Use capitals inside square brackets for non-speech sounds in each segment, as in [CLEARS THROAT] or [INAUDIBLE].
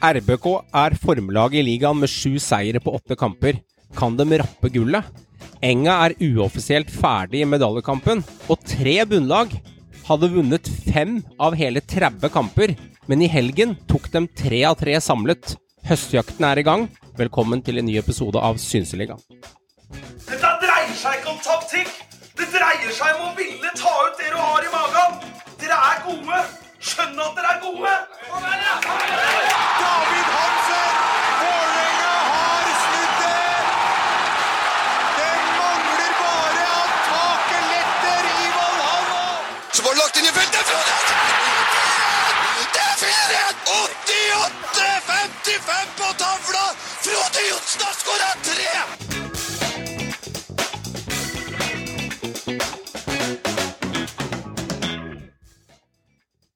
RBK er formlaget i ligaen med sju seire på åtte kamper. Kan de rappe gullet? Enga er uoffisielt ferdig i medaljekampen, og tre bunnlag hadde vunnet fem av hele 30 kamper. Men i helgen tok de tre av tre samlet. Høstjakten er i gang. Velkommen til en ny episode av Synseligaen. Dette dreier seg ikke om taktikk. Det dreier seg om å ville ta ut det du har i magen. Dere er gode. Skjønn at dere er gode. David Hansen! Vålerenga har snudd det! Det mangler bare at taket letter i Valhalla! Så var det lagt inn i feltet! Det er 4-1! 88-55 på tavla! Frode Johnsen har skåra tre!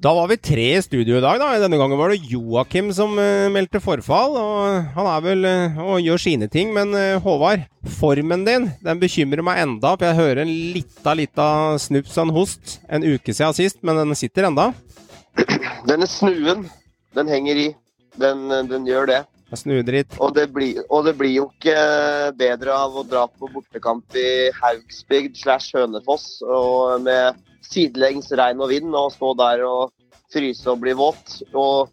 Da var vi tre i studio i dag. da. Denne gangen var det Joakim som eh, meldte forfall. og Han er vel eh, og gjør sine ting. Men eh, Håvard, formen din den bekymrer meg enda. For jeg hører en lita, lita snups og en host en uke siden sist, men den sitter enda. [CLEARS THROAT] Denne snuen, den henger i. Den, den gjør det. Litt. Og det, blir, og det blir jo ikke bedre av å dra på bortekamp i Haugsbygd slash Hønefoss og med sidelengs regn og vind og stå der og fryse og bli våt. Og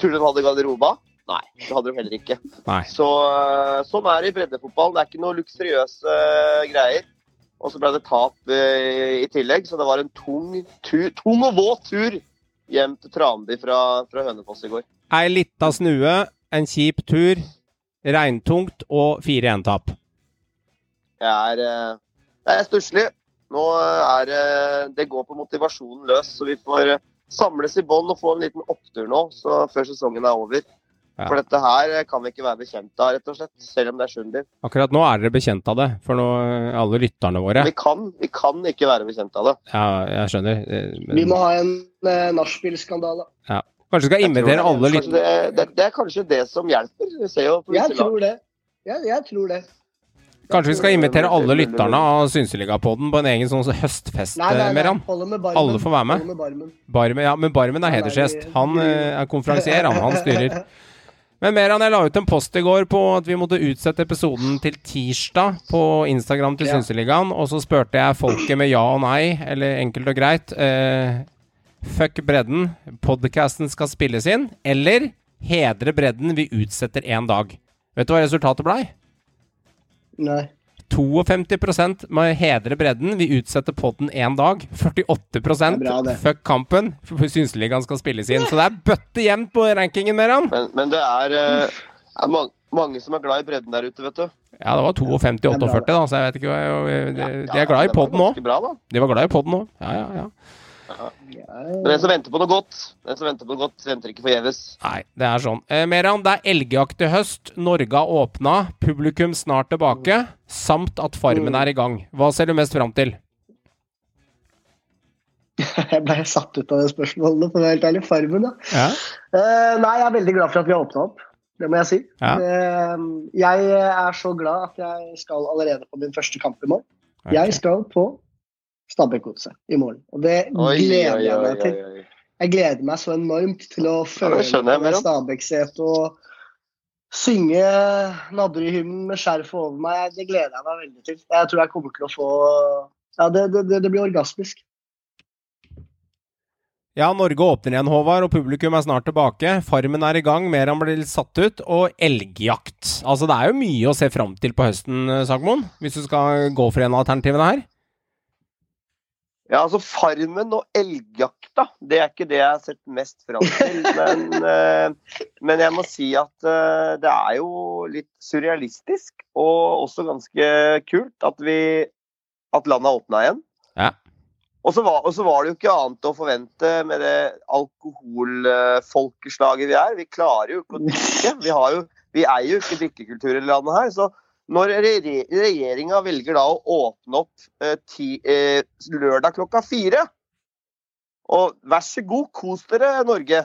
tror du de hadde garderoba? Nei, det hadde de heller ikke. Nei. Så øh, sånn er det i breddefotball. Det er ikke noe luksuriøse øh, greier. Og så ble det tap øh, i tillegg, så det var en tung, tur, tung og våt tur hjem til Tranby fra, fra Hønefoss i går. Ei lita snue, en kjip tur, regntungt og 4-1-tap. Det er, det er stusslig. Nå er det Det går på motivasjonen løs, så vi får øh, samles i bånn og få en liten opptur nå så før sesongen er over. Ja. For dette her kan vi ikke være bekjent av, rett og slett. Selv om det er Sjundi. Akkurat nå er dere bekjent av det, for nå, alle lytterne våre. Vi kan, vi kan ikke være bekjent av det. Ja, jeg skjønner. eh, men- Vi må ha en eh, nachspiel-skandale. Kanskje vi skal invitere er- alle kanskje lytterne det, det, det er kanskje det som hjelper. Vi ser jo på Jeg tror det. Jeg, jeg tror det. Kanskje vi skal invitere alle lytterne av Synseliga-podden på en egen sånn høstfest, eh. Meran? Alle får være med. Barmen. Barmen, ja, men Barmen er er hedersgjest. Han eh, er konferansier, han. Han styrer. [LAUGHS] Men Meran, jeg la ut en post i går på at vi måtte utsette episoden til tirsdag på Instagram til Ja. Synseligaen, og så spurte jeg folket med ja og nei, eller enkelt og greit. uh, fuck bredden, podcasten skal spilles inn, eller hedre bredden, vi utsetter én dag. Vet du hva resultatet blei? Nei. 52 med hedre bredden. Vi utsetter podden én dag. 48 Det er bra, fuck kampen. Synseligaen skal spilles inn. Så det er bøtte jevnt på rankingen, Meran. Men, men det er, eh, er mange, mange som er glad i bredden der ute, vet du. Ja, det var 52-48, da, så jeg vet ikke hva jeg, de, de er glad i poden da. De var glad i podden òg. Ja, ja, ja. Men den som venter på noe godt, den som venter på noe godt, venter ikke forgjeves. Nei, det er sånn. Eh, Meran, det er elgjakt til høst. Norge har åpna. Publikum snart tilbake. Samt at Farmen er i gang. Hva ser du mest fram til? [LAUGHS] Jeg ble satt ut av det spørsmålet, for å være helt ærlig. Farmen, ja. Ja. Eh, nei, jeg er veldig glad for at vi har åpna opp. Det må jeg si. Ja. Eh, jeg er så glad at jeg skal allerede på min første kamp i morgen. Jeg skal på Stabæk-godset i morgen. Og det gleder jeg meg til. Jeg gleder meg så enormt til å føle ja, med på. Stabæk-setet og synge Nadderud-hymnen med skjerf over meg. Det gleder jeg meg veldig til. Jeg tror jeg kommer til å få Ja, det, det, det, det blir orgasmisk. Ja, Norge åpner igjen, Håvard, og publikum er snart tilbake. Farmen er i gang, mer han blir satt ut, og elgjakt. Altså, det er jo mye å se fram til på høsten, eh, Sagmoen, hvis du skal gå for en av alternativene her. Ja, altså Farmen og elgjakta, det er ikke det jeg har sett mest fram til. [LAUGHS] Men, eh, men jeg må si at eh, det er jo litt surrealistisk, og også ganske kult at vi at landet har åpna igjen. Ja. Og så, var, og så var det jo ikke annet å forvente med det alkoholfolkeslaget vi er. Vi klarer jo ikke å drikke. Vi, har jo, vi eier jo ikke drikkekultur i landet her. Så når re regjeringa velger da å åpne opp eh, ti, eh, lørdag klokka fire Og vær så god, kos dere, Norge.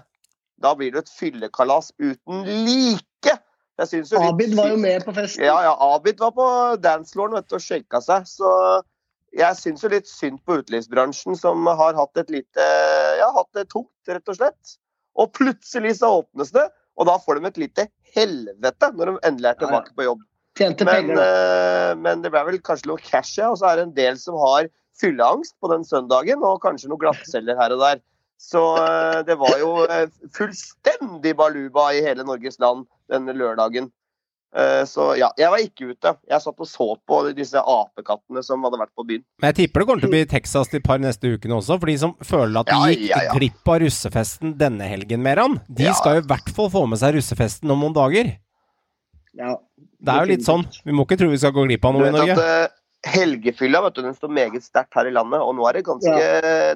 Da blir det et fyllekalas uten like. Jo Abid var jo med på festen. ja, ja, Abid var på danceflooren og shaka seg. Så jeg syns jo litt synd på utelivsbransjen, som har hatt et lite Ja, hatt det tungt, rett og slett. Og plutselig så åpnes det, Og da får de et lite helvete når de endelig er tilbake på jobb. Tjente Men, penger, da. eh, men det ble vel kanskje noe cash, ja. Og så er det en del som har fylleangst på den søndagen, og kanskje noen glattceller her og der. Så eh, det var jo eh, fullstendig baluba i hele Norges land denne lørdagen. Eh, Så ja, jeg var ikke ute. Jeg satt og så på disse apekattene som hadde vært på byen. Men jeg tipper det kommer til å bli Texas de par neste ukene også, for de som føler at de Ja, gikk ja, ja. glipp av russefesten denne helgen, Meran. De Ja. skal jo i hvert fall få med seg russefesten om noen dager. Ja. Det er jo litt sånn. Vi må ikke tro vi skal gå glipp av noe i vet at Norge. eh, helgefylla vet du, den står meget sterkt her i landet, og nå er det ganske,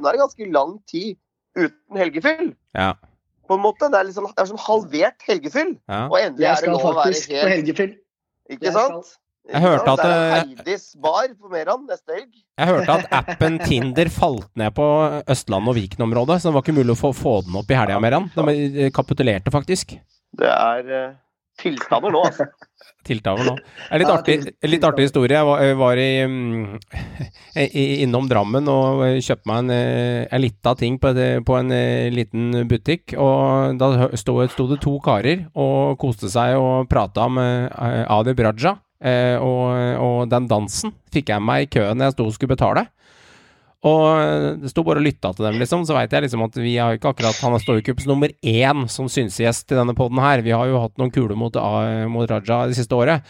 nå er det ganske lang tid uten helgefyll. Ja. På en måte. Det er, liksom, det er som halvert helgefyll. ja. Og endelig er det skal lov å være faktisk på helt helgefyll. Ikke Jeg sant? Jeg hørte at, Det er eh, Heidis bar på Meran neste helg. Jeg hørte at appen [LAUGHS] Tinder falt ned på Østlandet og Viken-området, så det var ikke mulig å få, få den opp i helga, Meran. De kapitulerte faktisk. Det er eh, tilstander nå, altså. [LAUGHS] Tiltaver nå. Det er litt artig, litt artig historie. Jeg var, jeg var i, mm, [LAUGHS] innom Drammen og eh, kjøpte meg en, eh, en lita ting på, et, på en eh, liten butikk. Og da sto, sto det to karer og koste seg og prata om Adi Adib Raja. Eh, og, og den dansen fikk jeg meg i køen når jeg sto og skulle betale. Og eh, det sto bare og lytta til dem, liksom. Så veit jeg liksom at vi har ikke akkurat Han er jo nummer én som synsegjest i denne poden her. Vi har jo hatt noen kuler mot, mot Raja det siste året.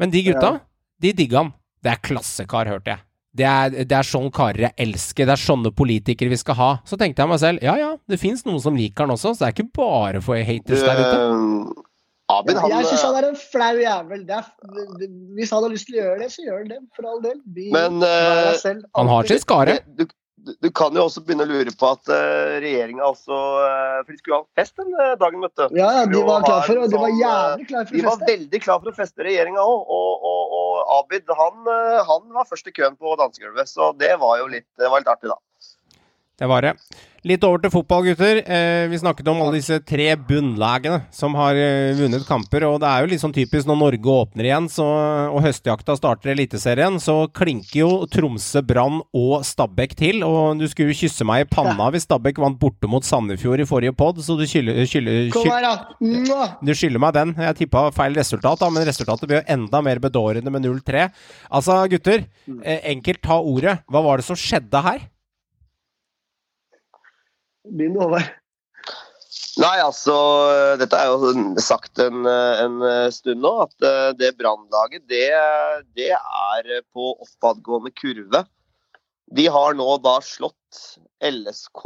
Men de gutta, de digga han. Det er klassekar, hørte jeg. Det er, det er sånn karer jeg elsker. Det er sånne politikere vi skal ha. Så tenkte jeg meg selv, ja ja, det fins noen som liker han også, så det er ikke bare for haters der ute. Eh, Abid, han jeg syns han eh, er en flau jævel. Det er, hvis han har lyst til å gjøre det, så gjør han det, for all del. Be- Men, eh, selv, Han har sin skare. du, du, du kan jo også begynne å lure på at uh, regjeringa også uh, For de skulle ha fest den eh, dagen, vet du. Ja, ja, de var klar for. De var eh, jævlig klar for De å var veldig klar for å feste, regjeringa òg. Og, og, og Abid han, eh, han var først i køen på dansegulvet, så det var jo litt, det var litt artig, da. Det var det. Litt over til fotball, gutter. Eh, vi snakket om alle disse tre bunnlagene som har eh, vunnet kamper. Og det er jo litt sånn typisk når Norge åpner igjen så, og høstjakta starter Eliteserien, så klinker jo Tromsø, Brann og Stabæk til. Og du skulle jo kysse meg i panna hvis Stabæk vant borte mot Sandefjord i forrige pod, så du skylder, du skylder meg den. Jeg tippa feil resultat, da, men resultatet blir jo enda mer bedårende med 0-3. Altså, gutter. Eh, enkelt ta ordet. Hva var det som skjedde her? Begynn, Håvard. Nei, altså Dette er jo sagt en, en stund nå, at eh, det Brannlaget, det, det er på oppadgående kurve. De har nå da slått LSK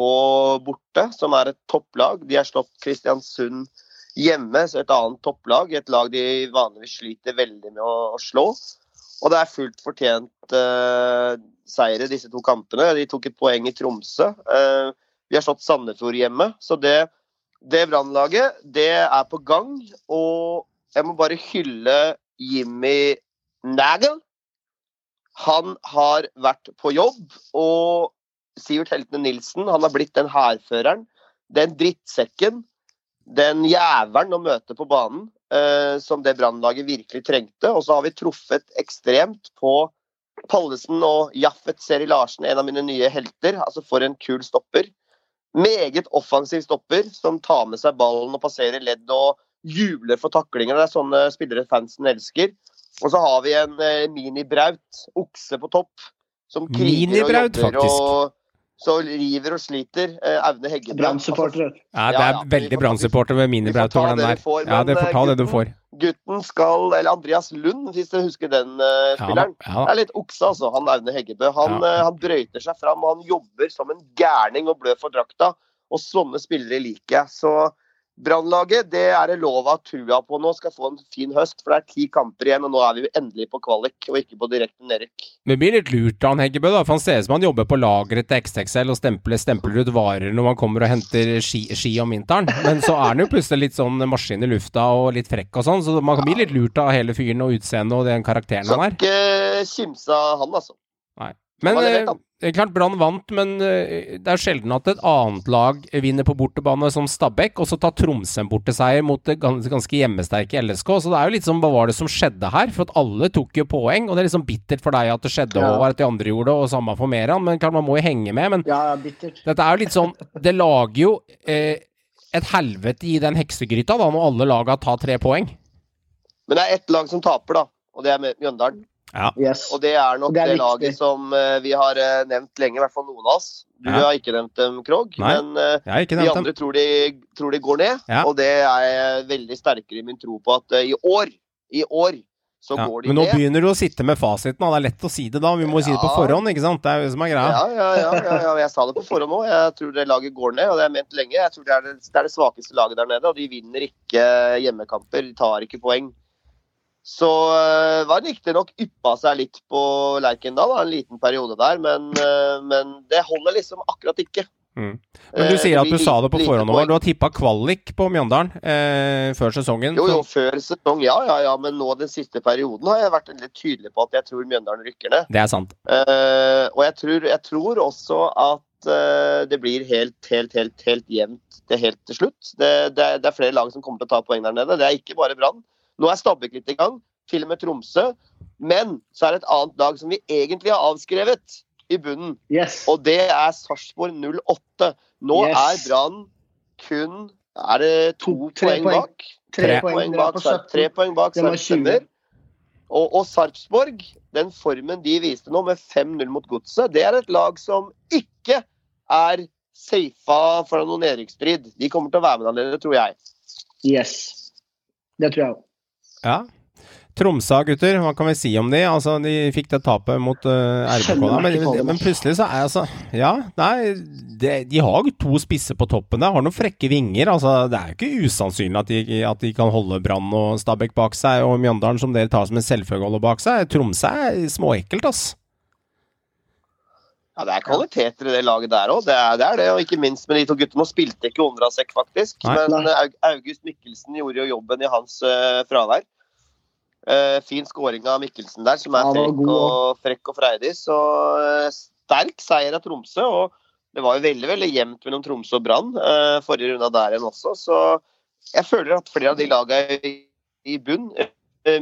borte, som er et topplag. De har slått Kristiansund hjemme, så et annet topplag. Et lag de vanligvis sliter veldig med å, å slå. Og det er fullt fortjent uh, seire, disse to kampene. De tok et poeng i Tromsø. Eh, vi har slått Sandefjord hjemme. Så det, det Brannlaget, det er på gang. Og jeg må bare hylle Jimmy Nagel. Han har vært på jobb, og Sivert Heltene Nilsen han har blitt den hærføreren, den drittsekken, den jævelen å møte på banen eh, som det Brannlaget virkelig trengte. Og så har vi truffet ekstremt på Pallesen og Jaffet Seri Larsen, en av mine nye helter. Altså for en kul stopper. Meget offensiv stopper som tar med seg ballen og passerer ledd og jubler for taklinger. Det er sånne spillere fansen elsker. Og så har vi en eh, mini-Braut, okse på topp, som kriger og jobber faktisk. og så river og sliter. Eh, Aune Heggebø. Brann-supporter. Ja, det er ja, veldig brannsupporter ved minibraut over den der. får, Ja, det får ta eh, det du får. Gutten skal Eller Andreas Lund, hvis du husker den uh, spilleren. ja, Det er litt okse, altså. Han Aune Heggebø. Han, Ja. uh, han brøyter seg fram, og han jobber som en gærning og blør for drakta. Og sånne spillere liker jeg. Så Brannlaget, det er det lov å ha trua på nå. Skal få en fin høst, for det er ti kamper igjen, og nå er vi endelig på kvalik, og ikke på direkte nedrykk. Det blir litt lurt av han Heggebø, da, for han ser ut som han jobber på lageret til XXL og stempler, stempler ut varer når man kommer og henter ski, ski om vinteren. Men så er han jo plutselig litt sånn maskin i lufta og litt frekk og sånn, så man kan bli litt lurt av hele fyren og utseendet og den karakteren Skal han er. ikke kimse av han, altså. Men Han det er klart Brann vant, men eh, det er sjelden at et annet lag vinner på bortebane som Stabæk, og så tar Tromsø en borteseier mot det ganske hjemmesterke LSK. Så det er jo litt sånn hva var det som skjedde her? For at alle tok jo poeng, og det er liksom bittert for deg at det skjedde, Ja. og at de andre gjorde det, og samme for Meran, men klart man må jo henge med. Men Ja, ja, bittert. dette er jo litt sånn Det lager jo eh, et helvete i den heksegryta da, når alle laga tar tre poeng. Men det er ett lag som taper, da. Og det er Mjøndalen. Yes. Og det er nok Det det, er laget som eh, vi har eh, nevnt lenge, i hvert fall noen av oss. Du Ja. har ikke nevnt dem, Krog. Nei. Men eh, de andre tror de, tror de går ned. Ja. Og det er jeg veldig sterkere i min tro på at i år, i år, så Ja. går de Men nå ned. begynner du å sitte med fasiten, og det er lett å si det da. Vi må jo si det på forhånd, ikke sant? Det er jo det som er greia. Ja, ja, ja, ja, ja, jeg sa det på forhånd òg. Jeg tror det laget går ned, og det har jeg ment lenge. Jeg tror det er det, det er det svakeste laget der nede, og de vinner ikke hjemmekamper. De tar ikke poeng. Så øh, var riktignok yppa seg litt på Lerkendal en liten periode der, men, øh, men det holder liksom akkurat ikke. Mm. Men du Eh, sier at du sa det på forhånd. Du har tippa kvalik på Mjøndalen eh, før sesongen. Jo, jo, før sesong, ja, ja, ja, men nå den siste perioden har jeg vært litt tydelig på at jeg tror Mjøndalen rykker ned. Det er sant. Eh, og jeg tror, jeg tror også at eh, det blir helt, helt, helt, helt jevnt det helt til slutt. Det, det, det er flere lag som kommer til å ta poeng der nede. Det er ikke bare Brann. Nå er Stabæk litt i gang, til og med Tromsø. Men så er det et annet lag som vi egentlig har avskrevet i bunnen, yes. og det er Sarpsborg 08. Nå Yes. er Brann kun Er det to To- tre poeng poeng. bak? Tre tre poeng. poeng bak, på Sarp- tre poeng bak Sarpsborg. Og, og Sarpsborg, den formen de viste nå med 5-0 mot Godset, det er et lag som ikke er safa for noen nedrykksstrid. De kommer til å være med der nede, tror jeg. Yes. Det tror jeg òg. Ja. Tromsø, gutter, hva kan vi si om de? Altså, De fikk det tapet mot uh, RBK, da, men, men plutselig så er altså Ja, nei, det, de har jo to spisser på toppen der, har noen frekke vinger. altså Det er jo ikke usannsynlig at de, at de kan holde Brann og Stabæk bak seg, og Mjøndalen, som dere tar som en selvfølge, holder bak seg. Tromsø er småekkelt, ass. Ja, Det er kvaliteter i det laget der òg, det, er- det er det. Og ikke minst med de to guttene. Nå spilte ikke Ondrasek, faktisk, Nei. men Nei. August Mikkelsen gjorde jo jobben i hans uh, fravær. Uh, fin skåring av Mikkelsen der, som er Ja, frekk, og, frekk og freidig. Så uh, sterk seier av Tromsø. og det var jo veldig veldig jevnt mellom Tromsø og Brann eh, forrige runde der igjen også. Så jeg føler at flere av de lagene i, i bunn, eh,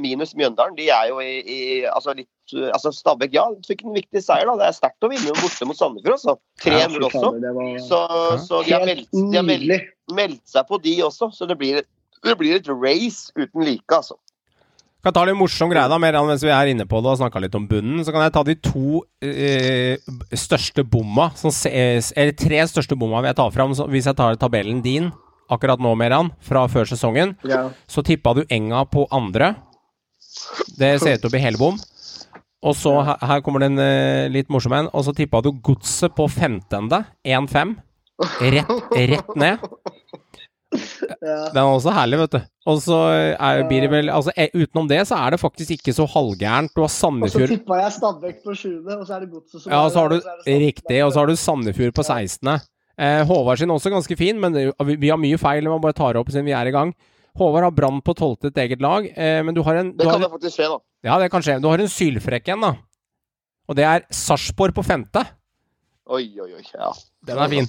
minus Mjøndalen, de er jo i, i altså litt eh, altså Stabæk ja, fikk en viktig seier. da. Det er sterkt å vinne borte mot Sandefjord. altså. 3-0 også. Så, så de har, meldt, de har meldt, meldt seg på de også. Så det blir, det blir et race uten like, altså. Kan ta litt morsom greie da, Meran, mens vi er inne på det og snakka litt om bunnen. Så kan jeg ta de to eh, største bomma, som ses, eller tre største bomma vil jeg ta fram. Så hvis jeg tar tabellen din akkurat nå, Meran, fra før sesongen, Ja. så tippa du Enga på andre. Det ser ut til å bli helbom. Og så, her, kommer det en eh, litt morsom en. Og så tippa du Godset på femtende. 1-5. Rett, rett ned. Den er også herlig, vet du. Og så er, blir det vel Altså, eh, utenom det så er det faktisk ikke så halvgærent. Du har Og så tippa jeg Stabæk på sjuende, og så er det Godset som Ja, så har du Riktig. Og så har du Sandefjord på 16. Eh, Håvard sin også ganske fin, men vi, har mye feil. Man bare tar opp siden vi er i gang. Håvard har Brann på 12. et eget lag, eh, men du har en du Det har, kan jo faktisk skje, da. Ja, det kan skje. Du har en sylfrekk en, da. Og det er Sarpsborg på femte. Oi, oi, oi. Ja. Den er fin.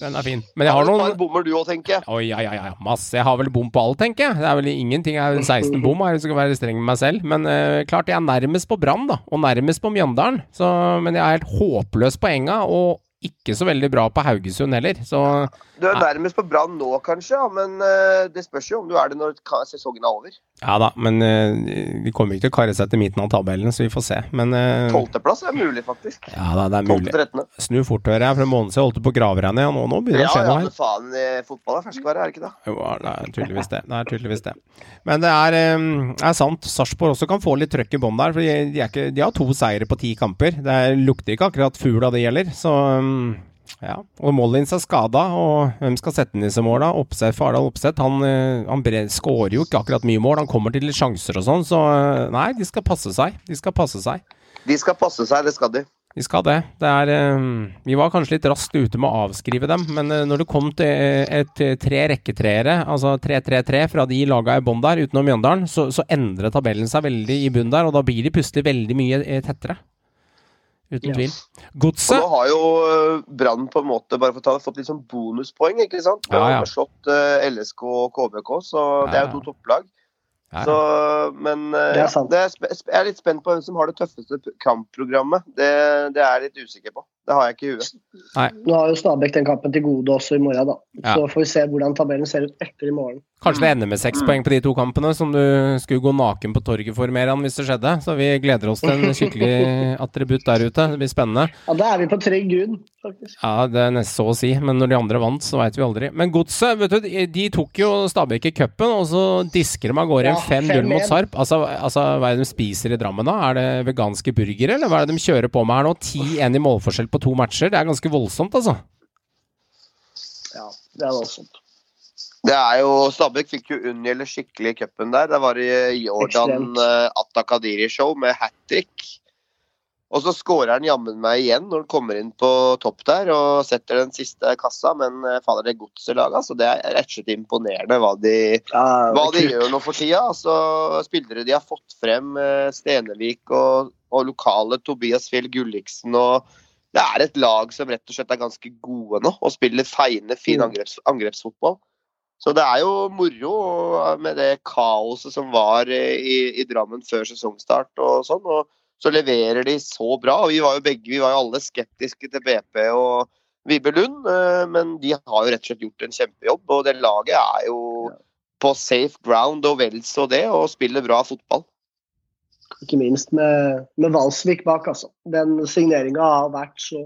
Den er fin. Men jeg har noen bommer du òg, tenker jeg. Oi, ja, ja, ja, masse. Jeg har vel bom på alt, tenker jeg. Det er vel ingenting. Jeg har 16 [LAUGHS] bom, jeg skal være streng med meg selv. Men eh, klart jeg er nærmest på Brann, da. Og nærmest på Mjøndalen. Så, men jeg er helt håpløs på Enga, og ikke så veldig bra på Haugesund heller. Så Du er nærmest på Brann nå, kanskje, men eh, det spørs jo om du er det når sesongen er over. Ja da, men uh, de kommer ikke til å karre seg til midten av tabellen, så vi får se. Men eh, Tolvteplass er mulig, faktisk. ja da, det er mulig. Snu fort, hører jeg. For en måned siden holdt du på å grave deg ned, og nå, nå begynner det Ja, å skje noe her. Ja, faen, eh, fotball er ferskvare, er det ikke det? Jo, det er tydeligvis det. Det er tydeligvis det. Men det er, um, er sant. Sarpsborg også kan få litt trøkk i bånn der. For de, de, ikke, de har to seire på ti kamper. Det er, lukter ikke akkurat fugl av det gjelder. Så mm, ja. Og Mollins er skada, og hvem skal sette den i seg mål da? Oppsett, Fardal Oppsett. Han, eh, han skårer jo ikke akkurat mye mål. Han kommer til litt sjanser og sånn, så eh, nei, de skal passe seg. De skal passe seg. De skal passe seg, det skal de. De skal det. det er, eh, vi var kanskje litt raskt ute med å avskrive dem, men når det kom til et tre rekketreere, altså 3-3-3 fra de laga i bånn der, utenom Mjøndalen, så, så endrer tabellen seg veldig i bunnen der, og da blir de plutselig veldig mye tettere. Uten tvil. Og Godset nå har jo eh, Brann på en måte bare for å ta det, fått litt sånn bonuspoeng, ikke sant? De har ja. slått eh, LSK og KBK, så det er jo to topplag. ja, Så, men eh, Det er det er, jeg er litt spent på hvem som har det tøffeste kampprogrammet. Det, det er jeg litt usikker på. Det har jeg ikke i huet. Nå har jo Stabæk den kampen til gode også i morgen, da. Ja. Så får vi se hvordan tabellen ser ut etter i morgen. Kanskje det ender med seks poeng på de to kampene, som du skulle gå naken på torget for, Meran, hvis det skjedde. Så vi gleder oss til en skikkelig [LAUGHS] attributt der ute. Det blir spennende. Ja, Da er vi på trygg grunn, faktisk. Ja, det er nesten så å si, men når de andre vant, så veit vi aldri. Men Godset, vet du, de- tok jo Stabæk i cupen, og så disker de av gårde Ja, 5-0 mot Sarp. Altså, altså, hva er det de spiser i Drammen da? Er det veganske burgere, eller hva er det de kjører på med her nå? 10-1 i målforskjell på to matcher, det er ganske voldsomt, altså. Ja, det er voldsomt. Det er jo, Stabæk fikk jo unngjelde skikkelig i cupen der. Det var i Jordan uh, Atta Kadiri-show med hat trick. Og så skårer han jammen meg igjen når han kommer inn på topp der og setter den siste kassa, men uh, faller det godset-laget. Altså, det er rett og slett imponerende hva de, Ja, hva de gjør nå for tida. Altså, spillere de har fått frem, uh, Stenevik og, og lokale Tobias Fjell Gulliksen og Det er et lag som rett og slett er ganske gode nå og spiller feiende, fin Mm. angreps, angrepsfotball. Så det er jo moro med det kaoset som var i, i Drammen før sesongstart og sånn. Og så leverer de så bra. Og vi var jo begge, vi var jo alle skeptiske til BP og Vibe Lund, eh, men de har jo rett og slett gjort en kjempejobb. Og det laget er jo på safe ground og vel så det, og spiller bra fotball. Ikke minst med, med Valsvik bak, altså. Den signeringa har vært så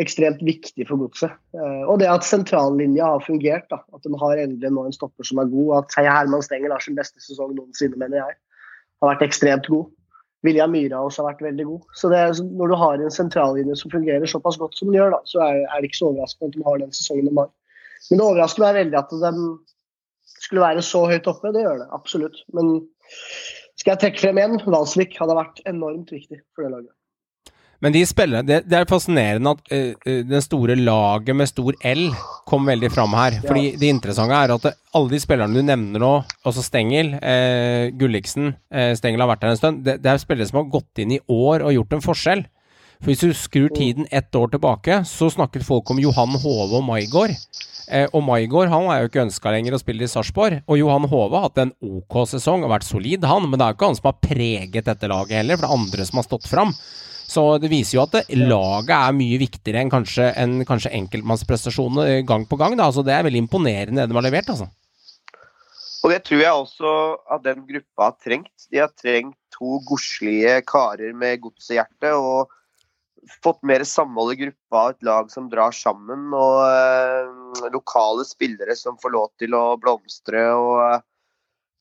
ekstremt viktig for godset. Eh, og det at sentrallinja har fungert. da, At de har endelig nå en stopper som er god. At Heia Herman Stengel har sin beste sesong noensinne, mener jeg. Har vært ekstremt god. Vilja Myhra også har vært veldig god. Så det Når du har en sentrallinje som fungerer såpass godt som den gjør, da, så er det ikke så overraskende at de har den sesongen de har. Men det overrasker meg veldig at de skulle være så høyt oppe. Det gjør det, absolutt. Men skal jeg trekke frem igjen, Valsvik hadde vært enormt viktig for det laget. Men de spillere, det, det er fascinerende at uh, den store laget med stor L kom veldig fram her. Fordi det interessante er at det, alle de spillerne du nevner nå, altså Stengel, uh, Gulliksen uh, Stengel har vært her en stund, det, det er spillere som har gått inn i år og gjort en forskjell. For Hvis du skrur tiden ett år tilbake, så snakket folk om Johan Hove og Maigård. Eh, og Maigård han er jo ikke ønska lenger å spille i Sarpsborg. Og Johan Hove har hatt en OK sesong og vært solid, han. Men det er jo ikke han som har preget dette laget heller, for det er andre som har stått fram. Så det viser jo at det, laget er mye viktigere enn kanskje, enn kanskje enkeltmannsprestasjonene gang på gang. Da. Altså, det er veldig imponerende det de har levert, altså. Og det tror jeg også at den gruppa har trengt. De har trengt to godslige karer med godshjerte og fått mer samhold i gruppa, et lag som drar sammen og eh, lokale spillere som får lov til å blomstre. og eh,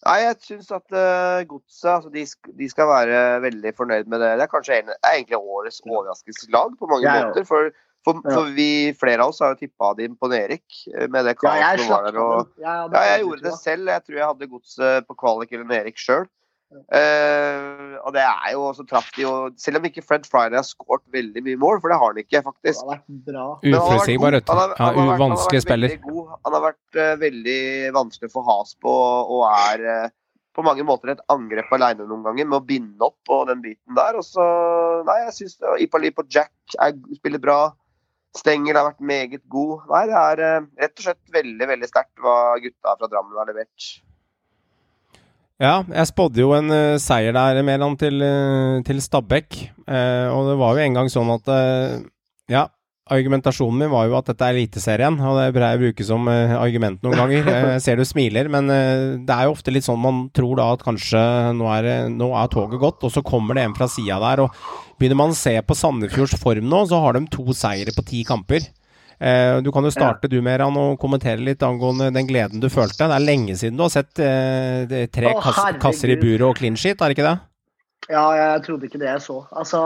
Nei, jeg syns at uh, Godset altså, de, de skal være veldig fornøyd med det. Det er kanskje en, er egentlig årets overraskelseslag på mange ja, måter. For, for, Ja. for vi, flere av oss har jo tippa dem på Erik eh, med det Ja, kaoset som var der. og ja, jeg gjorde det selv. Jeg tror jeg hadde godset på kvalik eller Erik sjøl. Og det er jo så traff de jo Selv om ikke Fred Friday har skåret veldig mye mål, for det har han ikke, faktisk. har vært bra. Men han har vært Uforutsigbar, vet du. Ja, han har vært- han har uvanskelig spiller. Han har vært uh, veldig vanskelig å få has på og er uh, på mange måter et angrep alene noen ganger med å binde opp på den biten der. Og så, nei, jeg syns Ipali på Jack er, spiller bra. Stengel har vært meget god. Nei, det er rett og slett veldig, veldig sterkt hva gutta fra Drammen har levert. Ja, jeg spådde jo en uh, seier der, Meran, til, uh, til Stabæk. Uh, og det var jo en gang sånn at eh, Ja, argumentasjonen min var jo at dette er Eliteserien, og det pleier jeg å bruke som eh, argument noen ganger. Eh, [LAUGHS] Jeg ser du smiler, men eh, det er jo ofte litt sånn man tror da at kanskje nå er, nå er toget gått, og så kommer det en fra sida der. og Begynner man å se på Sandefjords form nå, så har de to seire på ti kamper. Eh, du kan jo starte du Meran og kommentere litt angående den gleden du følte. Det er lenge siden du har sett eh, tre Å, kass, kasser i buret og clean sheet, er det ikke det? Ja, jeg trodde ikke det jeg så. Altså,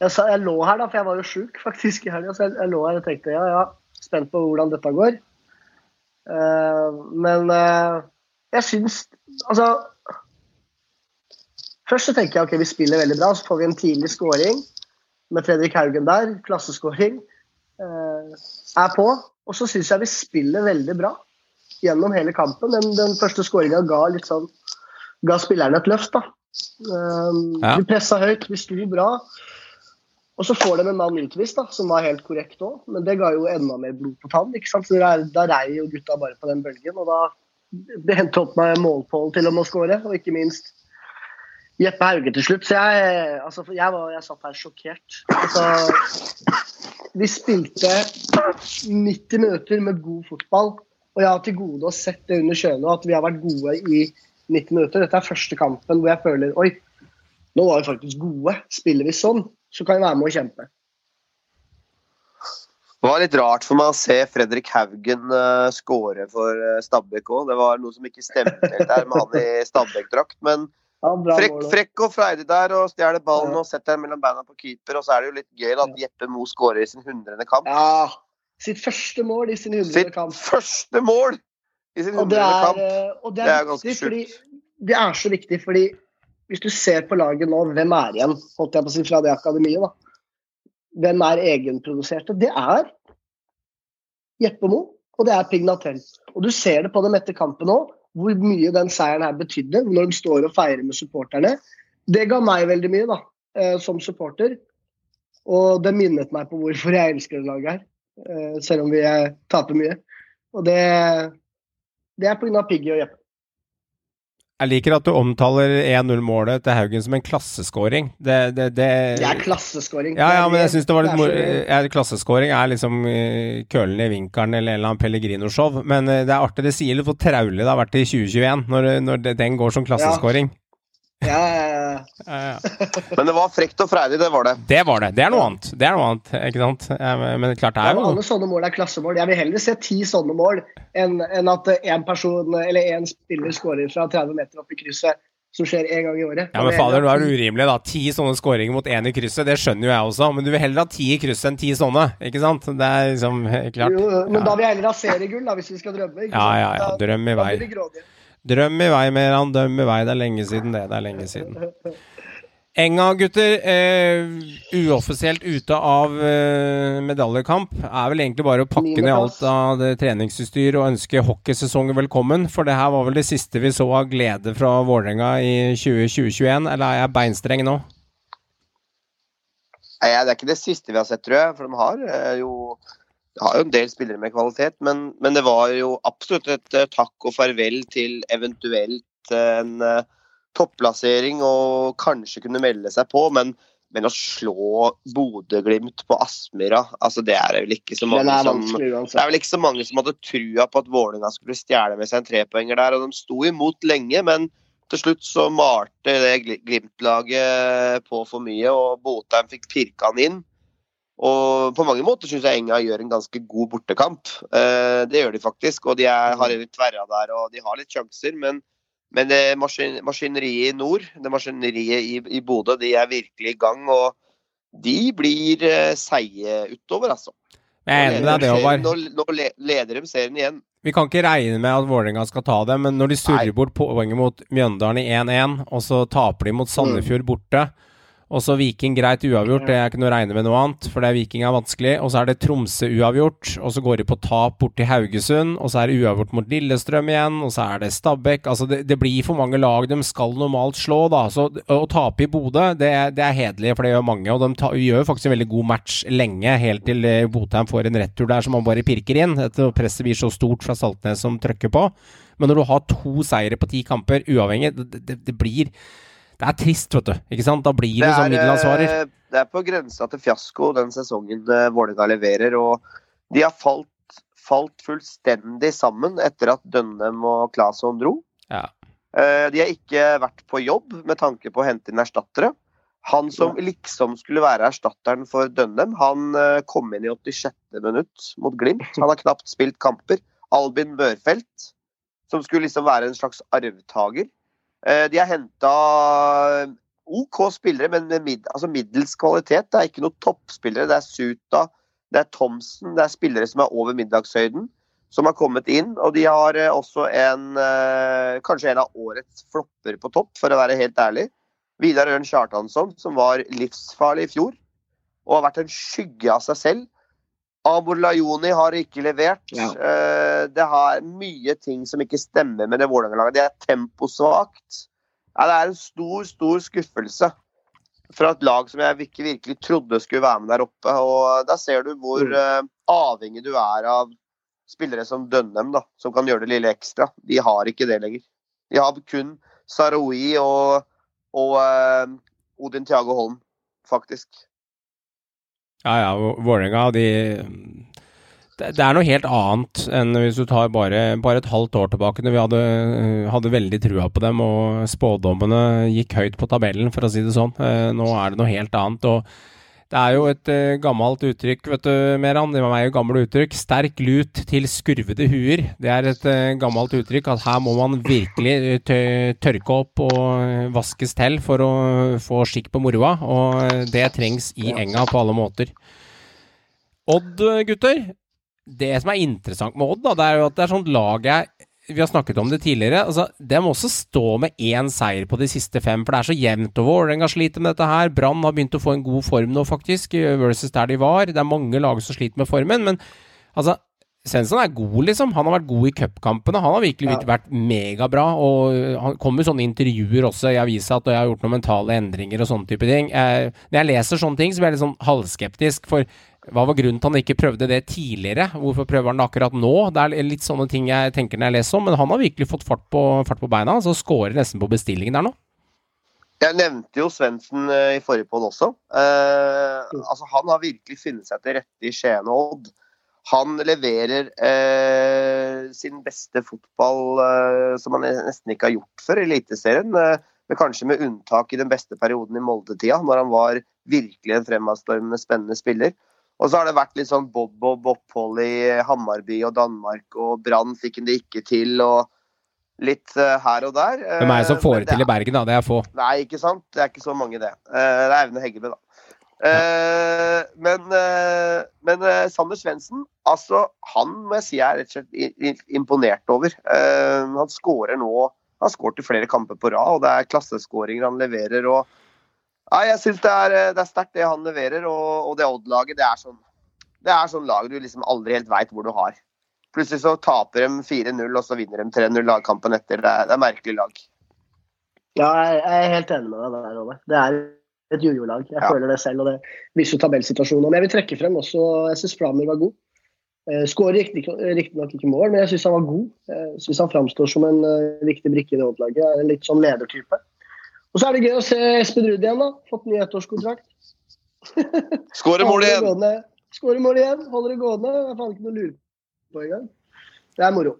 jeg, sa, jeg lå her, da, for jeg var jo sjuk faktisk i helga. Så jeg, jeg lå her og tenkte ja, ja, spent på hvordan dette går. Uh, men uh, jeg syns Altså Først så tenker jeg ok, vi spiller veldig bra, så får vi en tidlig scoring med Fredrik Haugen der. Klasseskåring. Eh, er på. Og så syns jeg vi spiller veldig bra gjennom hele kampen. Den, den første skåringa ga sånn ga spillerne et løft. da. Um, Ja. Vi pressa høyt, vi sto bra. Og så får de en mann utvist, da, som var helt korrekt òg, men det ga jo enda mer blod på tann. ikke sant? Så Da, Da rei jo gutta bare på den bølgen, og da det hendte opp med målpål til og med å skåre. Og ikke minst Jeppe Hauge til slutt. Så jeg, altså, jeg, var, jeg satt her sjokkert. Altså, vi spilte 90 minutter med god fotball, og jeg har til gode å sett det under Kjøne, at vi har vært gode i 90 minutter. Dette er første kampen hvor jeg føler oi, nå var vi faktisk gode. Spiller vi sånn, så kan vi være med og kjempe. Det var litt rart for meg å se Fredrik Haugen uh, skåre for uh, Stabæk òg. Det var noe som ikke stemte helt der med han i Stabæk-drakt. Men Ja, frekk, frekk og freidig der og stjeler ballen Ja. og setter den mellom beina på keeper. Og så er det jo litt gøy at Jeppe Mo skårer i sin hundrede kamp. Ja, sitt første mål i sin hundrede Sitt første mål i sin hundrede kamp. eh, og det Det er, er ganske sjukt. det er så viktig, fordi hvis du ser på laget nå, hvem er igjen holdt jeg på å si, fra det akademiet? da? Hvem er egenproduserte? Det er Jeppe Mo, og det er Pignatell. Og du ser det på dem etter kampen òg, hvor mye den seieren her betydde. Når de står og feirer med supporterne. Det ga meg veldig mye, da, eh, som supporter. Og det minnet meg på hvorfor jeg elsker det laget her. eh, Selv om vi eh, taper mye. Og det, det er pga. Piggy og Jeppe. Jeg liker at du omtaler 1-0-målet til Haugen som en klasseskåring. Det, det, det, Det er klasseskåring. Ja, ja, men jeg syns det var litt er moro. Ja, Klasseskåring er liksom uh, kølen i vinkelen eller en eller annen Pellegrino-show. Men eh, det er artig. Det sier litt hvor traulig det har vært i 2021, når, når den går som klasseskåring. Ja, ja, ja. Ja, ja. [LAUGHS] Men det var frekt og freidig, det var det. Det var det. Det er noe annet. Det er noe annet, ikke sant. Men- klart det er jo alle sånne mål er klassemål. Jeg vil heller se ti sånne mål enn at én person eller én spiller skårer fra 30 meter opp i krysset, som skjer én gang i året. Ja, men fader, nå er det urimelig, da. Ti sånne skåringer mot én i krysset, det skjønner jo jeg også. Men du vil heller ha ti i krysset enn ti sånne, ikke sant? Det er liksom klart. Jo, men Ja. da vil jeg heller ha seriegull, da, hvis vi skal drømme. ikke sant? ja, ja. Da- Drøm i da blir vi grådige. Drøm i vei, Meran. Døm i vei. Det er lenge siden det. Det er lenge siden. Enga, gutter. Eh, uoffisielt ute av eh, medaljekamp. Er vel egentlig bare å pakke ned alt av det treningsutstyr og ønske hockeysesongen velkommen. For det her var vel det siste vi så av glede fra Vålerenga i 2021. Eller er jeg beinstreng nå? Nei, det er ikke det siste vi har sett, tror jeg. For de har eh, jo, har jo en del spillere med kvalitet. Men, men det var jo absolutt et eh, takk og farvel til eventuelt eh, en eh, topplassering og kanskje kunne melde seg på. Men, men å slå Bodø-Glimt på Aspmyra, altså det er vel ikke så mange som det er vel ikke så mange som hadde trua på at Vålerenga skulle stjele med seg en trepoenger der. og De sto imot lenge, men til slutt så malte det Gl- Glimt-laget på for mye, og Botheim fikk pirka han inn. Og på mange måter syns jeg Enga gjør en ganske god bortekamp. Eh, det gjør de faktisk, og de er, har litt tverra der og de har litt sjanser. Men, men det maskin, maskineriet i nord, det maskineriet i, i Bodø, de er virkelig i gang. Og de blir eh, seige utover, altså. Jeg er enig med deg, det, Håvard. Nå, nå leder de serien igjen. Vi kan ikke regne med at Vålerenga skal ta det, men når de surrer Nei. bort poenget mot Mjøndalen i 1-1, og så taper de mot Sandefjord borte, og så Viking greit uavgjort, det er ikke noe å regne med noe annet, for det er Viking er vanskelig, og så er det Tromsø uavgjort, og så går de på tap bort til Haugesund, og så er det uavgjort mot Lillestrøm igjen, og så er det Stabæk, altså det, det blir for mange lag de skal normalt slå, da, så å tape i Bodø, det, det er hederlig, for det gjør mange, og de ta, gjør faktisk en veldig god match lenge, helt til eh, Botheim får en retur der som man bare pirker inn, dette presset blir så stort fra Saltnes som trykker på, men når du har to seire på ti kamper, uavhengig, det, det, det blir det er trist, vet du. Ikke sant? Da blir det, sånn middelansvarer. eh, det er på grensa til fiasko den sesongen eh, Vålerenga leverer. Og de har falt, falt fullstendig sammen etter at Dønnem og Claesson dro. Ja. Eh, De har ikke vært på jobb med tanke på å hente inn erstattere. Han som liksom skulle være erstatteren for Dønnem, han kom inn i 86. minutt mot Glimt. Han har knapt spilt kamper. Albin Børfelt, som skulle liksom være en slags arvtaker. Eh, De har henta OK spillere, men med altså middels kvalitet. Det er ikke noen toppspillere. Det er Suta, det er Thomsen, det er spillere som er over middagshøyden, som har kommet inn. Og de har eh, også en eh, kanskje en av årets flopper på topp, for å være helt ærlig. Vidar Ørn Kjartansson, som var livsfarlig i fjor, og har vært en skygge av seg selv. Amor Lajoni har ikke levert. Ja. Eh, Det har mye ting som ikke stemmer med det Vålerenga-laget. Det er temposvakt. Ja, det er en stor, stor skuffelse fra et lag som jeg ikke virkelig trodde skulle være med der oppe. Og Da ser du hvor Mm. eh, avhengig du er av spillere som Dønnem, da, som kan gjøre det lille ekstra. De har ikke det lenger. De har kun Saroui og, og uh, Odin Thiago Holm, faktisk. Ja, ja, Vålerenga, de det, er noe helt annet enn hvis du tar bare, bare et halvt år tilbake, når vi hadde, hadde veldig trua på dem, og spådommene gikk høyt på tabellen, for å si det sånn. Eh, Nå er det noe helt annet. og det er jo et uh, gammelt uttrykk, vet du, Meran. Det er jo gamle uttrykk. Sterk lut til skurvede huer. Det er et uh, gammelt uttrykk at her må man virkelig eh, tørke opp og vaskes til for å få skikk på moroa. Og det trengs i enga på alle måter. Odd, gutter. Det som er interessant med Odd, da, det er jo at det er sånt lag jeg Vi har snakket om det tidligere. altså De må også stå med én seier på de siste fem, for det er så jevnt. og Vålerenga sliter med dette her. Brann har begynt å få en god form nå, faktisk, versus der de var. Det er mange lag som sliter med formen, men altså Svensson er god, liksom. Han har vært god i cupkampene. Han har virkelig Ja. vært megabra. Og han kommer sånne intervjuer også i avisa at jeg har gjort noen mentale endringer og sånne type ting. Jeg, når jeg leser sånne ting, så blir jeg litt sånn halvskeptisk. For hva var grunnen til han ikke prøvde det tidligere? Hvorfor prøver han det akkurat nå? Det er litt sånne ting jeg tenker når jeg leser om, men han har virkelig fått fart på, fart på beina. Så skårer nesten på bestillingen der nå. Jeg nevnte jo Svendsen eh, i forrige podd også. Eh, altså Han har virkelig funnet seg til rette i Skien og Odd. Han leverer eh, sin beste fotball eh, som han nesten ikke har gjort før i Eliteserien. Eh, men kanskje med unntak i den beste perioden i Molde-tida, når han var virkelig en fremadstormende, spennende spiller. Og så har det vært litt sånn bob-bob opphold i Hammarby og Danmark, og Brann fikk det ikke til, og litt eh, her og der. Hvem er det som Eh, får det til i Bergen, da? Det er få. Nei, ikke sant? Det er ikke så mange, det. Eh, det er Aune Heggebø, da. Eh, men men Sander Svendsen, altså, han må jeg si jeg er rett og slett imponert over. Han skårer nå Han har skåret i flere kamper på rad, og det er klasseskåringer han leverer. og Nei, jeg syns det er, eh, det er sterkt, det han leverer. Og, og det Odd-laget, det sånn det er sånn lag du liksom aldri helt veit hvor du har. Plutselig så taper de 4-0, og så vinner de 3-0 lagkampen etter. Det er, det er merkelig lag. Ja, jeg er helt enig med deg der, Ove. Det er et jojo-lag. Jeg Ja. føler det selv, og det viser jo tabellsituasjonen. Men jeg vil trekke frem også Jeg syns Flammer var god. Eh, Skårer riktig- riktignok ikke mål, men jeg syns han var god. Jeg syns han framstår som en eh, viktig brikke i det Odd-laget. En litt sånn ledertype. Og så er det gøy å se Espen Ruud igjen, da. Fått ny ettårskontrakt. [LAUGHS] Skårer mål igjen! Skårer mål igjen. Holder det gående. Det er faen ikke noe å lure på engang. Det er moro.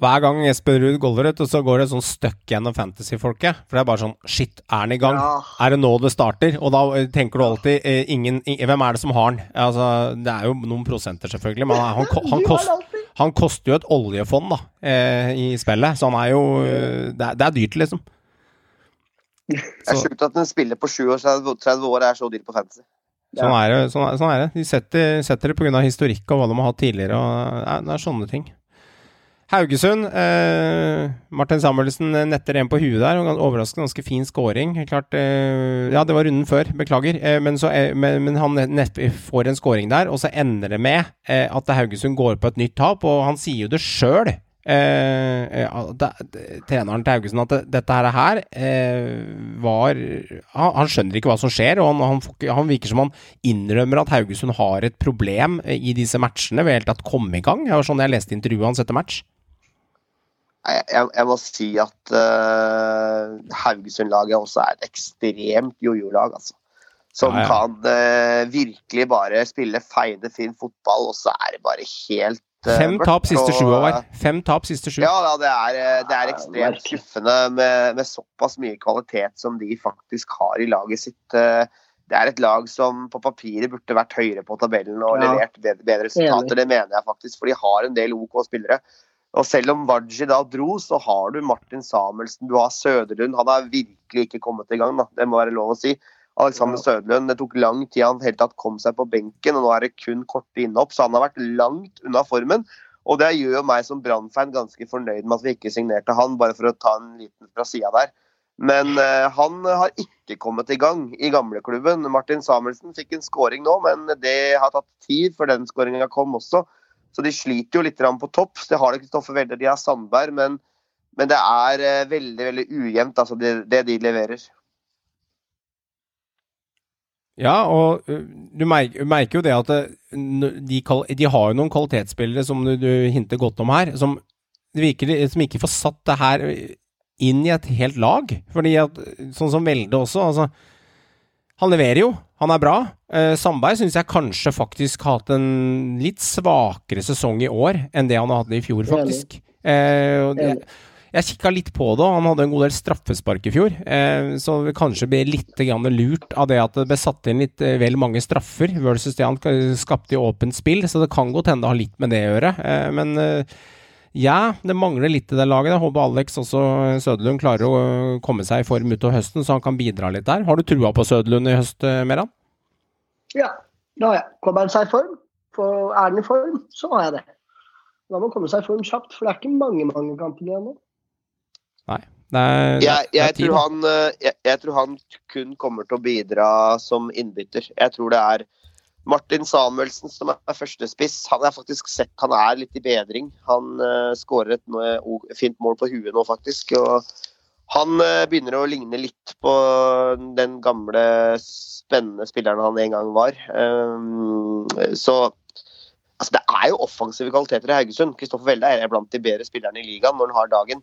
Hver gang Espen Ruud goller ut, og så går det sånn støkk gjennom fantasyfolket. For det er bare sånn Shit, er han i gang? Ja. Er det nå det starter? Og da eh, tenker du alltid eh, ingen, ingen, Hvem er det som har han? Altså, det er jo noen prosenter, selvfølgelig, men han, han, han, [LAUGHS] kost, han koster jo et oljefond da, eh, i spillet, så han er jo eh, det, er, det er dyrt, liksom. Det er sjukt at en spiller på 37 år er så dyr på fantasy. Sånn er det. Sånn er, sånn er det. De setter, setter det pga. historikk og hva de har hatt tidligere. Og, det er sånne ting. Haugesund. Eh, Martin Samuelsen netter en på huet der. og Overraskende ganske fin scoring. Klart, eh, ja, det var runden før, beklager. Eh, men, så, eh, men, men han nett, får en scoring der, og så ender det med eh, at Haugesund går på et nytt tap. Og han sier jo det sjøl, eh, eh, det- treneren til Haugesund, at det, dette her, her eh, var han, han skjønner ikke hva som skjer, og han, han, han virker som han innrømmer at Haugesund har et problem eh, i disse matchene ved helt tatt komme i gang. Det var sånn jeg leste intervjuet hans etter match. Nei, Jeg, jeg må si at uh, Haugesund-laget også er et ekstremt jojo-lag, altså. Som Ja, ja. kan uh, virkelig bare spille feide, fin fotball, og så er det bare helt Fem tap siste sju, år. Fem tap siste sju. Ja, ja det, er, eh, det er ekstremt skuffende med, med såpass mye kvalitet som de faktisk har i laget sitt. Eh, Det er et lag som på papiret burde vært høyere på tabellen og Ja. levert bedre, bedre resultater. Det mener jeg faktisk, for de har en del OK spillere. Og selv om Waji da dro, så har du Martin Samuelsen, du har Søderlund. Han har virkelig ikke kommet i gang, da. det må være lov å si. Alexander Ja. Søderlund, det tok lang tid han helt tatt kom seg på benken, og nå er det kun korte innhopp, så han har vært langt unna formen. Og det gjør jo meg som Brann-fan ganske fornøyd med at vi ikke signerte han, bare for å ta en liten fra sida der. Men uh, han har ikke kommet i gang i gamleklubben. Martin Samuelsen fikk en scoring nå, men det har tatt tid før den skåringa kom også. Så de sliter jo litt på topp. Det har det Kristoffer Welder, de har Sandberg, men, men det er uh, veldig veldig ujevnt, altså, det, det de leverer. Ja, og du merker, merker jo det at de, de har jo noen kvalitetsspillere som du, du hinter godt om her, som, virker, som ikke får satt det her inn i et helt lag. Fordi at, sånn som Velde også, altså Han leverer jo, han er bra. Eh, Sandberg syns jeg kanskje faktisk har hatt en litt svakere sesong i år enn det han hadde i fjor, faktisk. Eh, og jeg, kikka litt på det, og han hadde en god del straffespark i fjor. Eh, så det kanskje ble litt lurt av det at det ble satt inn litt eh, vel mange straffer versus det han skapte i åpent spill. Så det kan godt hende det har litt med det å gjøre. Eh, men eh, ja, det mangler litt i det laget. Jeg håper Alex også Søderlund klarer å komme seg i form utover høsten, så han kan bidra litt der. Har du trua på Søderlund i høst, eh, Meran? Ja, det har jeg. Kommer han seg i form, for er han i form, så har jeg det. Da må han komme seg i form kjapt, for det er ikke mange mange kampene igjen nå. Nei. Er, Jeg, jeg, tror han, eh, jeg, jeg tror han kun kommer til å bidra som innbytter. Jeg tror det er Martin Samuelsen som er førstespiss. Han er faktisk sett han er litt i bedring. Han uh, skårer et fint mål på huet nå, faktisk. Og han eh, begynner å ligne litt på den gamle, spennende spilleren han en gang var. Um, så altså, det er jo offensive kvaliteter i Haugesund. Kristoffer Welde er blant de bedre spillerne i ligaen når han har dagen.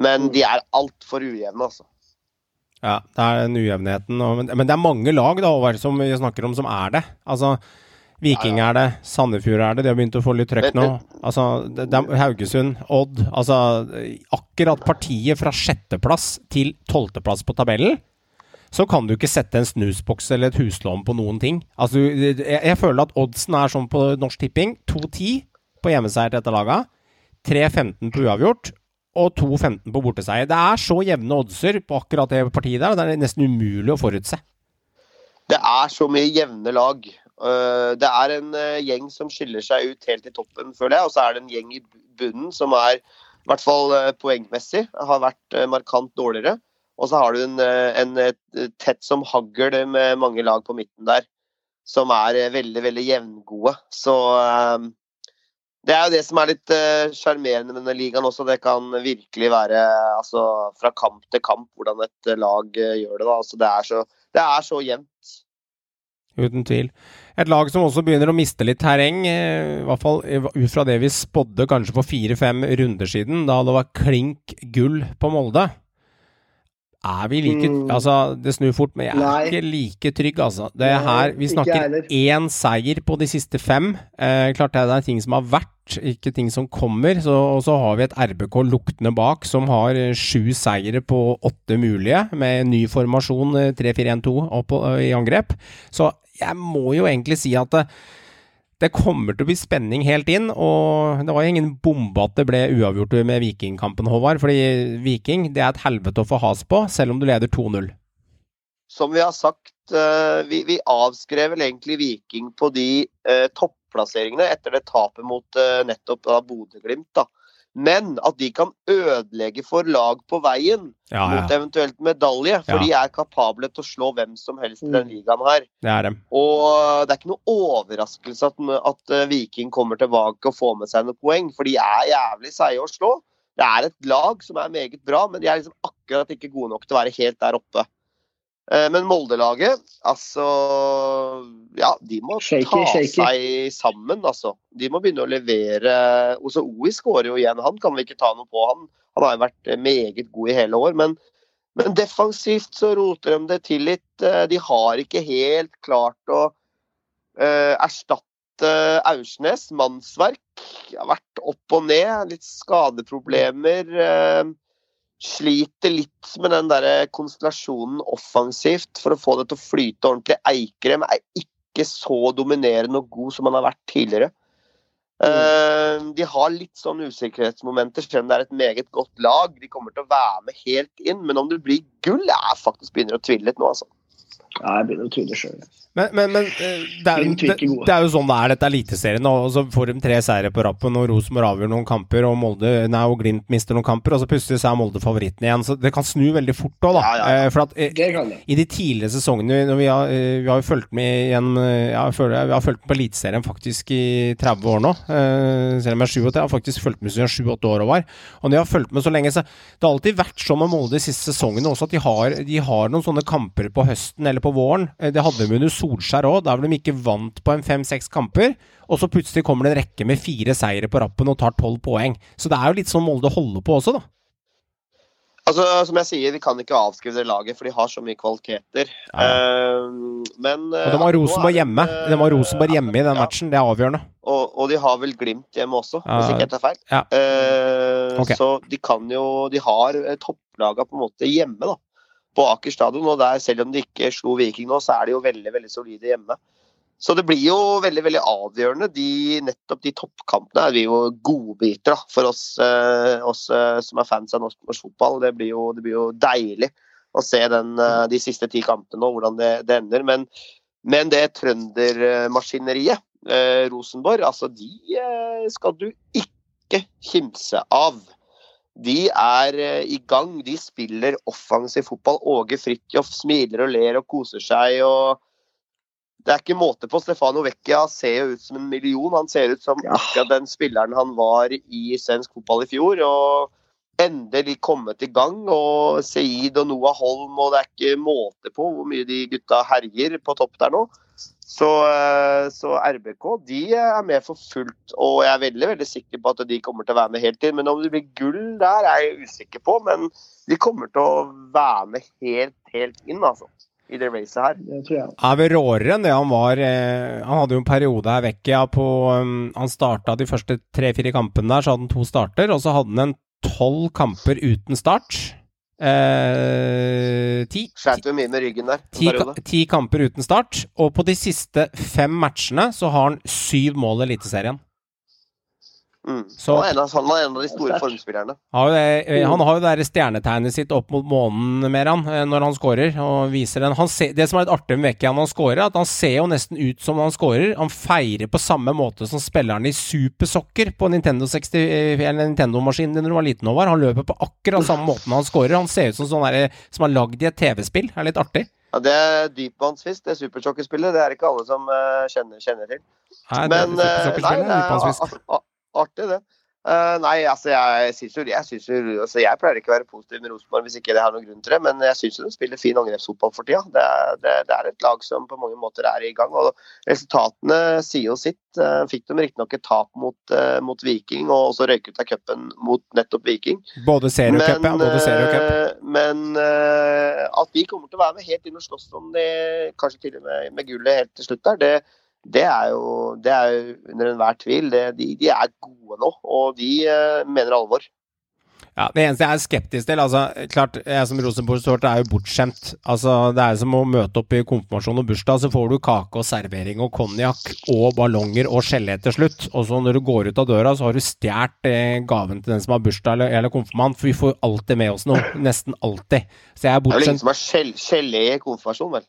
Men de er altfor ujevne, altså. Ja, det er den ujevnheten. Og, men, det er mange lag da, Håvard, som vi snakker om som er det. Altså, Viking er det, Sandefjord er det, de har begynt å få litt trøkk nå. Altså, det, det er Haugesund, Odd Altså, akkurat partiet fra sjetteplass til tolvteplass på tabellen, så kan du ikke sette en snusboks eller et huslån på noen ting. Altså, jeg, jeg føler at oddsen er sånn på Norsk Tipping. 2-10 på hjemmeseier til dette laget. 3-15 på uavgjort. Og 2-15 på borteseier. Det er så jevne oddser på akkurat det partiet der, det er nesten umulig å forutse. Det er så mye jevne lag. Øh, Det er en øh, gjeng som skiller seg ut helt i toppen, føler jeg. Og så er det en gjeng i bunnen som er, i hvert fall øh, poengmessig, har vært markant dårligere. Og så har du en, en tett som hagl med mange lag på midten der, som er veldig, veldig jevngode. Så det er jo det som er litt sjarmerende uh, med denne ligaen også. Det kan virkelig være altså, fra kamp til kamp hvordan et øh, lag uh, gjør det. da. Altså, det, er så, det er så jevnt. Uten tvil. Et lag som også begynner å miste litt terreng, eh, i hvert fall eh, ut fra det vi spådde kanskje for fire-fem runder siden, da det var klink gull på Molde. Er vi like Mm. Altså, det snur fort, men jeg er Nei. ikke like trygg, altså. Det Nei, her, Vi snakker én seier på de siste fem. Eh, klart det er ting som har vært, ikke ting som kommer. Så, og så har vi et RBK luktende bak, som har eh, sju seire på åtte mulige, med ny formasjon eh, 3-4-1-2 eh, i angrep. Så jeg må jo egentlig si at det, kommer til å bli spenning helt inn, og det var jo ingen bombe at det ble uavgjort med Vikingkampen, Håvard. Fordi Viking det er et helvete å få has på, selv om du leder 2-0. som vi har sagt, eh, vi, vi avskrev vel egentlig Viking på de eh, topplasseringene etter det tapet mot eh, nettopp Bodø-Glimt. da. Men at de kan ødelegge for lag på veien Ja, mot eventuelt medalje. For Ja. de er kapable til å slå hvem som helst i den Mm. ligaen her. Det er dem. Og det er ikke noe overraskelse at, at eh, Viking kommer tilbake og får med seg noen poeng, for de er jævlig seige å slå. Det er et lag som er meget bra, men de er liksom akkurat ikke gode nok til å være helt der oppe. Eh, Men Molde-laget, altså Ja, de må Shaky, ta shaky. seg sammen, altså. De må begynne å levere Også Oi skårer jo igjen, han kan vi ikke ta noe på. Han, han har jo vært meget god i hele år. Men, men defensivt så roter de det til litt. Eh, De har ikke helt klart å uh, erstatte Aursnes. Mannsverk har vært opp og ned. Litt skadeproblemer. eh, sliter litt med den der konstellasjonen offensivt for å få det til å flyte ordentlig. Eikrem er ikke så dominerende og god som han har vært tidligere. Eh, de har litt sånn usikkerhetsmomenter, selv om det er et meget godt lag. De kommer til å være med helt inn, men om det blir gull, jeg faktisk begynner å tvile litt nå, altså. Ja, jeg begynner å tvile sjøl. Men, men, men eh, det, er, det, det er jo sånn det er, dette er Eliteserien. Og så får de tre seire på rappen, og Rosenborg avgjør noen kamper, og Molde, nei, og Glimt mister noen kamper, og så plutselig så er Molde favoritten igjen. Så det kan snu veldig fort òg, da. Ja, ja. Eh, For at eh, Det det. i de tidligere sesongene vi har, vi har jo fulgt med igjen jeg føler, Vi har fulgt med på Eliteserien faktisk i 30 år nå. Selv om jeg er 37. Jeg har faktisk fulgt med siden 7-8 år over. Og når jeg har fulgt med så lenge, så Det har alltid vært sånn med Molde de siste sesongene også, at de har, de har noen sånne kamper på høsten eller på våren. Eh, Det hadde de under Solskjær òg, der ble de ikke vant på en fem-seks kamper. Og så plutselig kommer det en rekke med fire seire på rappen og tar tolv poeng. Så det er jo litt sånn Molde holder på også, da. Altså, Som jeg sier, vi kan ikke avskrive det laget, for de har så mye kvaliteter. Ja. Eh, men Og de har Rosenborg hjemme. De har Rosenborg hjemme i den matchen, det er avgjørende. Og, og de har vel Glimt hjemme også, Ja. hvis ikke jeg tar feil. Ja. Eh, Ok. Så de kan jo De har eh, topplaga på en måte hjemme, da. På Aker stadion. Og der, selv om de ikke slo Viking nå, så er de jo veldig, veldig solide hjemme. Så det blir jo veldig veldig avgjørende. De, nettopp de toppkampene er vi jo godbiter da, for oss, eh, oss eh, som er fans av norsk, norsk fotball. Det blir, jo, det blir jo deilig å se den, eh, de siste ti kampene og hvordan det, det ender. Men, men det trøndermaskineriet, eh, Rosenborg, altså de eh, skal du ikke kimse av. De er eh, i gang. De spiller offensiv fotball. Åge Fridtjof smiler og ler og koser seg. og det er ikke måte på. Stefano Vecchia ser jo ut som en million. Han ser ut som Ja. akkurat den spilleren han var i svensk fotball i fjor. og Endelig kommet i gang. og Seid og Noah Holm, og det er ikke måte på hvor mye de gutta herjer på topp der nå. Så, eh, så RBK de er med for fullt, og jeg er veldig veldig sikker på at de kommer til å være med helt inn. Men om det blir gull der, er jeg usikker på. Men de kommer til å være med helt, helt inn, altså. I det racet her. Det tror jeg. er vel råere enn det han var. Eh, han hadde jo en periode her vekk ja, på um, Han starta de første tre-fire kampene der, så hadde han to starter. Og så hadde han en tolv kamper uten start. Eh, ti. Sleit jo mye med ryggen der. Ti, ti kamper uten start, og på de siste fem matchene så har han syv mål i Eliteserien. Mm. Så- han, er en av, han er en av de store formspillerne. Har jo det, eh, han har jo det der stjernetegnet sitt opp mot månen mer han, eh, når han scorer. Og viser den. Han ser, det som er litt artig med Vecchia når han scorer, er at han ser jo nesten ut som når han scorer. Han feirer på samme måte som spilleren i supersokker på Nintendo 60 eller Nintendo-maskinen din når du var liten. Håvard. Han løper på akkurat samme måten han scorer. Han ser ut som sånn der, som er lagd i et TV-spill. Det er litt artig. Ja, det er dypvannsfisk, det supersokkerspillet. Det er ikke alle som uh, kjenner, kjenner til. Nei, det- Men eh, nei, det er artig, det. Uh, nei, altså jeg syns jo, jeg, synes jo altså, jeg pleier ikke å være positiv med Rosenborg hvis ikke det har noen grunn til det, men jeg syns de spiller fin angrepsfotball for tida. Det, det, det er et lag som på mange måter er i gang. og Resultatene sier jo sitt. Uh, fikk de riktignok et tap mot, uh, mot Viking, og også røyk ut av cupen mot nettopp Viking. Både serie og cup, ja. Både serie og cup. men at vi kommer til å være med helt inn og slåss om det, kanskje til og med med gullet helt til slutt der, det, det er jo det er jo under enhver tvil. Det, de, de er gode nå, og de eh, mener alvor. Ja, Det eneste jeg er skeptisk til altså, klart, Jeg som Rosenborg-supporter er jo bortskjemt. Altså, Det er som å møte opp i konfirmasjon og bursdag, så får du kake og servering og konjakk og ballonger og gelé til slutt. Og så når du går ut av døra, så har du stjålet eh, gaven til den som har bursdag eller, eller konfirmant. For vi får alltid med oss noe. Nesten alltid. Så jeg er Det er vel ingen bortskjemt. som har gelé i konfirmasjon, vel?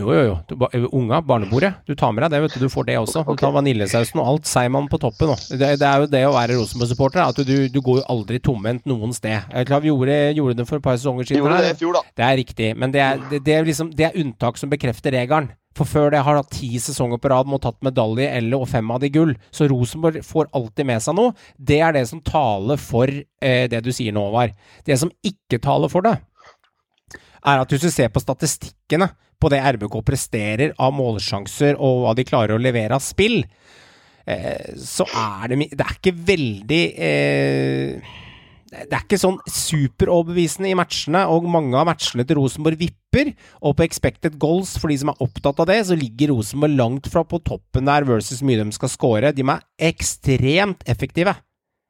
Jo, jo, jo. Du, ba- unga, barnebordet. Du tar med deg det, vet du. Du får det også. Du tar vaniljesausen og alt. Seigmann på toppen òg. Det, det er jo det å være Rosenborg-supporter. At du, du går jo aldri tomhendt noen sted. Jeg er klar, Vi gjorde, gjorde det for et par sesonger De siden. gjorde det i fjor, da. Det er riktig, men det er, det, det er liksom Det er unntak som bekrefter regelen. For før det har hatt ti sesonger på rad med tatt medalje eller og fem av de gull. Så Rosenborg får alltid med seg noe. Det er det som taler for eh, det du sier nå, Håvard. Det som ikke taler for det, er at hvis du ser på statistikkene på det RBK presterer av målsjanser og hva de klarer å levere av spill, eh, så er det Det er ikke veldig eh, det er ikke sånn superoverbevisende i matchene, og mange av matchene til Rosenborg vipper. Og på expected goals, for de som er opptatt av det, så ligger Rosenborg langt fra på toppen der versus mye de skal score. De er ekstremt effektive.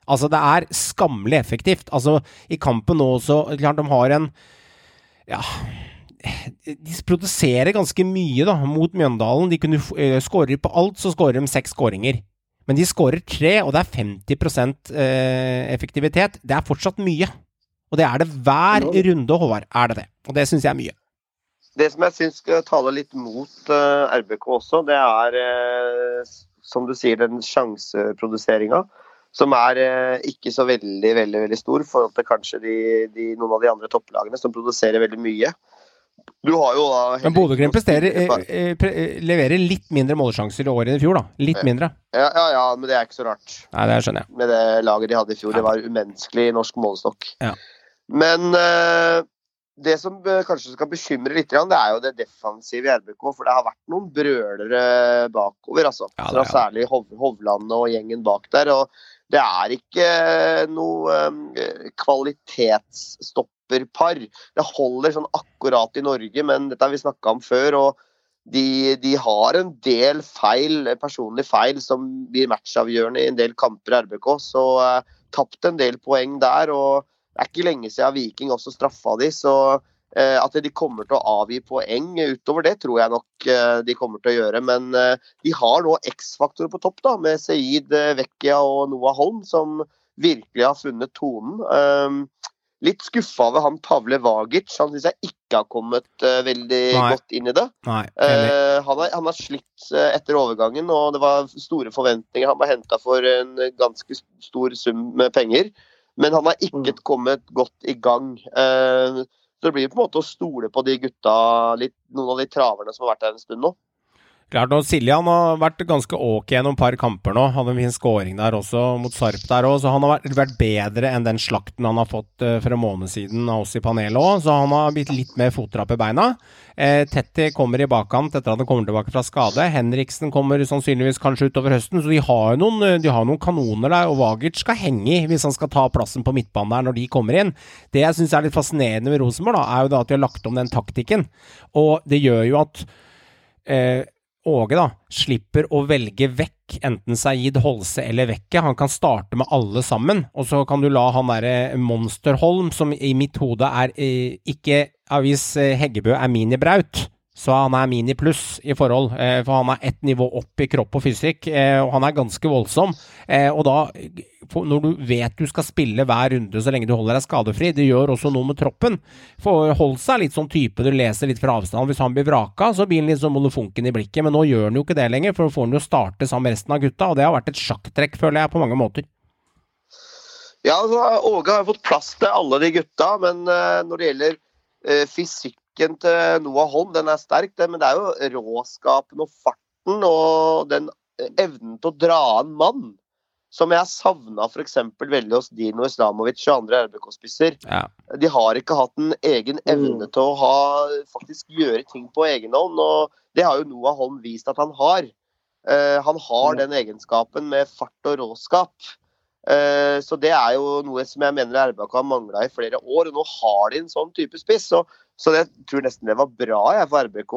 Altså, det er skammelig effektivt. Altså, i kampen nå så Klart de har en Ja de produserer ganske mye da, mot Mjøndalen. De kunne uh, skåre på alt, så skårer de seks skåringer. Men de skårer tre, og det er 50 eh, effektivitet. Det er fortsatt mye. Og det er det hver runde, Håvard. Er det det. Og det syns jeg er mye. Det som jeg syns skal tale litt mot eh, RBK også, det er, eh, som du sier, den sjanseproduseringa. Som er eh, ikke så veldig veldig, veldig stor i forhold til kanskje de, de, noen av de andre topplagene som produserer veldig mye. Du har jo da Men Bodø-Glimt eh, eh, eh, leverer litt mindre målsjanser i år enn i fjor, da. Litt mindre. ja, ja, ja, men det er ikke så rart. Nei, det skjønner jeg. med det laget de hadde i fjor. Det var umenneskelig i norsk målestokk. Ja. Men uh, det som kanskje skal bekymre litt, det er jo det defensive i RBK. For det har vært noen brølere bakover, altså. Ja, det ja. Særlig Hov Hovland og gjengen bak der. Og det er ikke noe eh, kvalitetsstopperpar. Det holder sånn akkurat i Norge, men dette har vi snakka om før. og de, de, har en del feil, personlige feil som blir matchavgjørende i en del kamper i RBK. Så uh, tapt en del poeng der. og Det er ikke lenge siden Viking også straffa de, så uh, at de kommer til å avgi poeng utover det, tror jeg nok uh, de kommer til å gjøre. Men uh, de har nå X-faktorer på topp, da, med Seid Vekkia og Noah Holm, som virkelig har funnet tonen. Litt skuffa over han Pavle Vagic. Han syns jeg ikke har kommet uh, veldig Nei. godt inn i det. Nei, Uh, han, har, han har slitt uh, etter overgangen, og det var store forventninger. Han var henta for en ganske stor sum med penger, men han har ikke Mm. kommet godt i gang. Så det blir på en måte å stole på de gutta, litt, noen av de traverne som har vært der en stund nå. Klart, og Siljan har vært ganske ok gjennom et par kamper nå. Hadde en fin scoring der også, mot Sarp der òg. Så han har vært, bedre enn den slakten han har fått eh, for en måned siden av oss i panelet òg. Så han har blitt litt mer fottrapp i beina. Eh, Tetty kommer i bakkant etter at han kommer tilbake fra skade. Henriksen kommer sannsynligvis kanskje utover høsten. Så de har jo noen, noen kanoner der, og Vagic skal henge i hvis han skal ta plassen på midtbanen der når de kommer inn. Det jeg syns er litt fascinerende med Rosenborg, da, er jo da at de har lagt om den taktikken. Og det gjør jo at eh, Åge da, slipper å velge vekk enten Saeed, Holse eller Vekke. Han kan starte med alle sammen, og så kan du la han derre Monsterholm, som i mitt hode er eh, ikke ja, Hvis eh, Heggebø er minibraut, så han er mini pluss i forhold. Eh, for han er ett nivå opp i kropp og fysikk, eh, og han er ganske voldsom. Eh, og da, når du vet du skal spille hver runde så lenge du holder deg skadefri, det gjør også noe med troppen. For Holse er litt sånn type du leser litt fra avstand. Hvis han blir vraka, så blir han litt sånn molefonken i blikket, men nå gjør han jo ikke det lenger, for nå får han jo starte sammen med resten av gutta, og det har vært et sjakktrekk, føler jeg, på mange måter. Ja, altså, Åge har fått plass til alle de gutta, men når det gjelder eh, fysikken til Noah Holm, den er sterk, det, men det er jo råskapen og farten og den eh, evnen til å dra en mann som jeg savna f.eks. veldig hos Dino Islamovic og andre RBK-spisser. Ja. De har ikke hatt en egen evne til å ha, faktisk gjøre ting på egen hånd, og det har jo Noah Holm vist at han har. Uh, han har den egenskapen med fart og råskap. Eh, så det er jo noe som jeg mener RBK har mangla i flere år, og nå har de en sånn type spiss. Så, så jeg tror nesten det var bra jeg, for RBK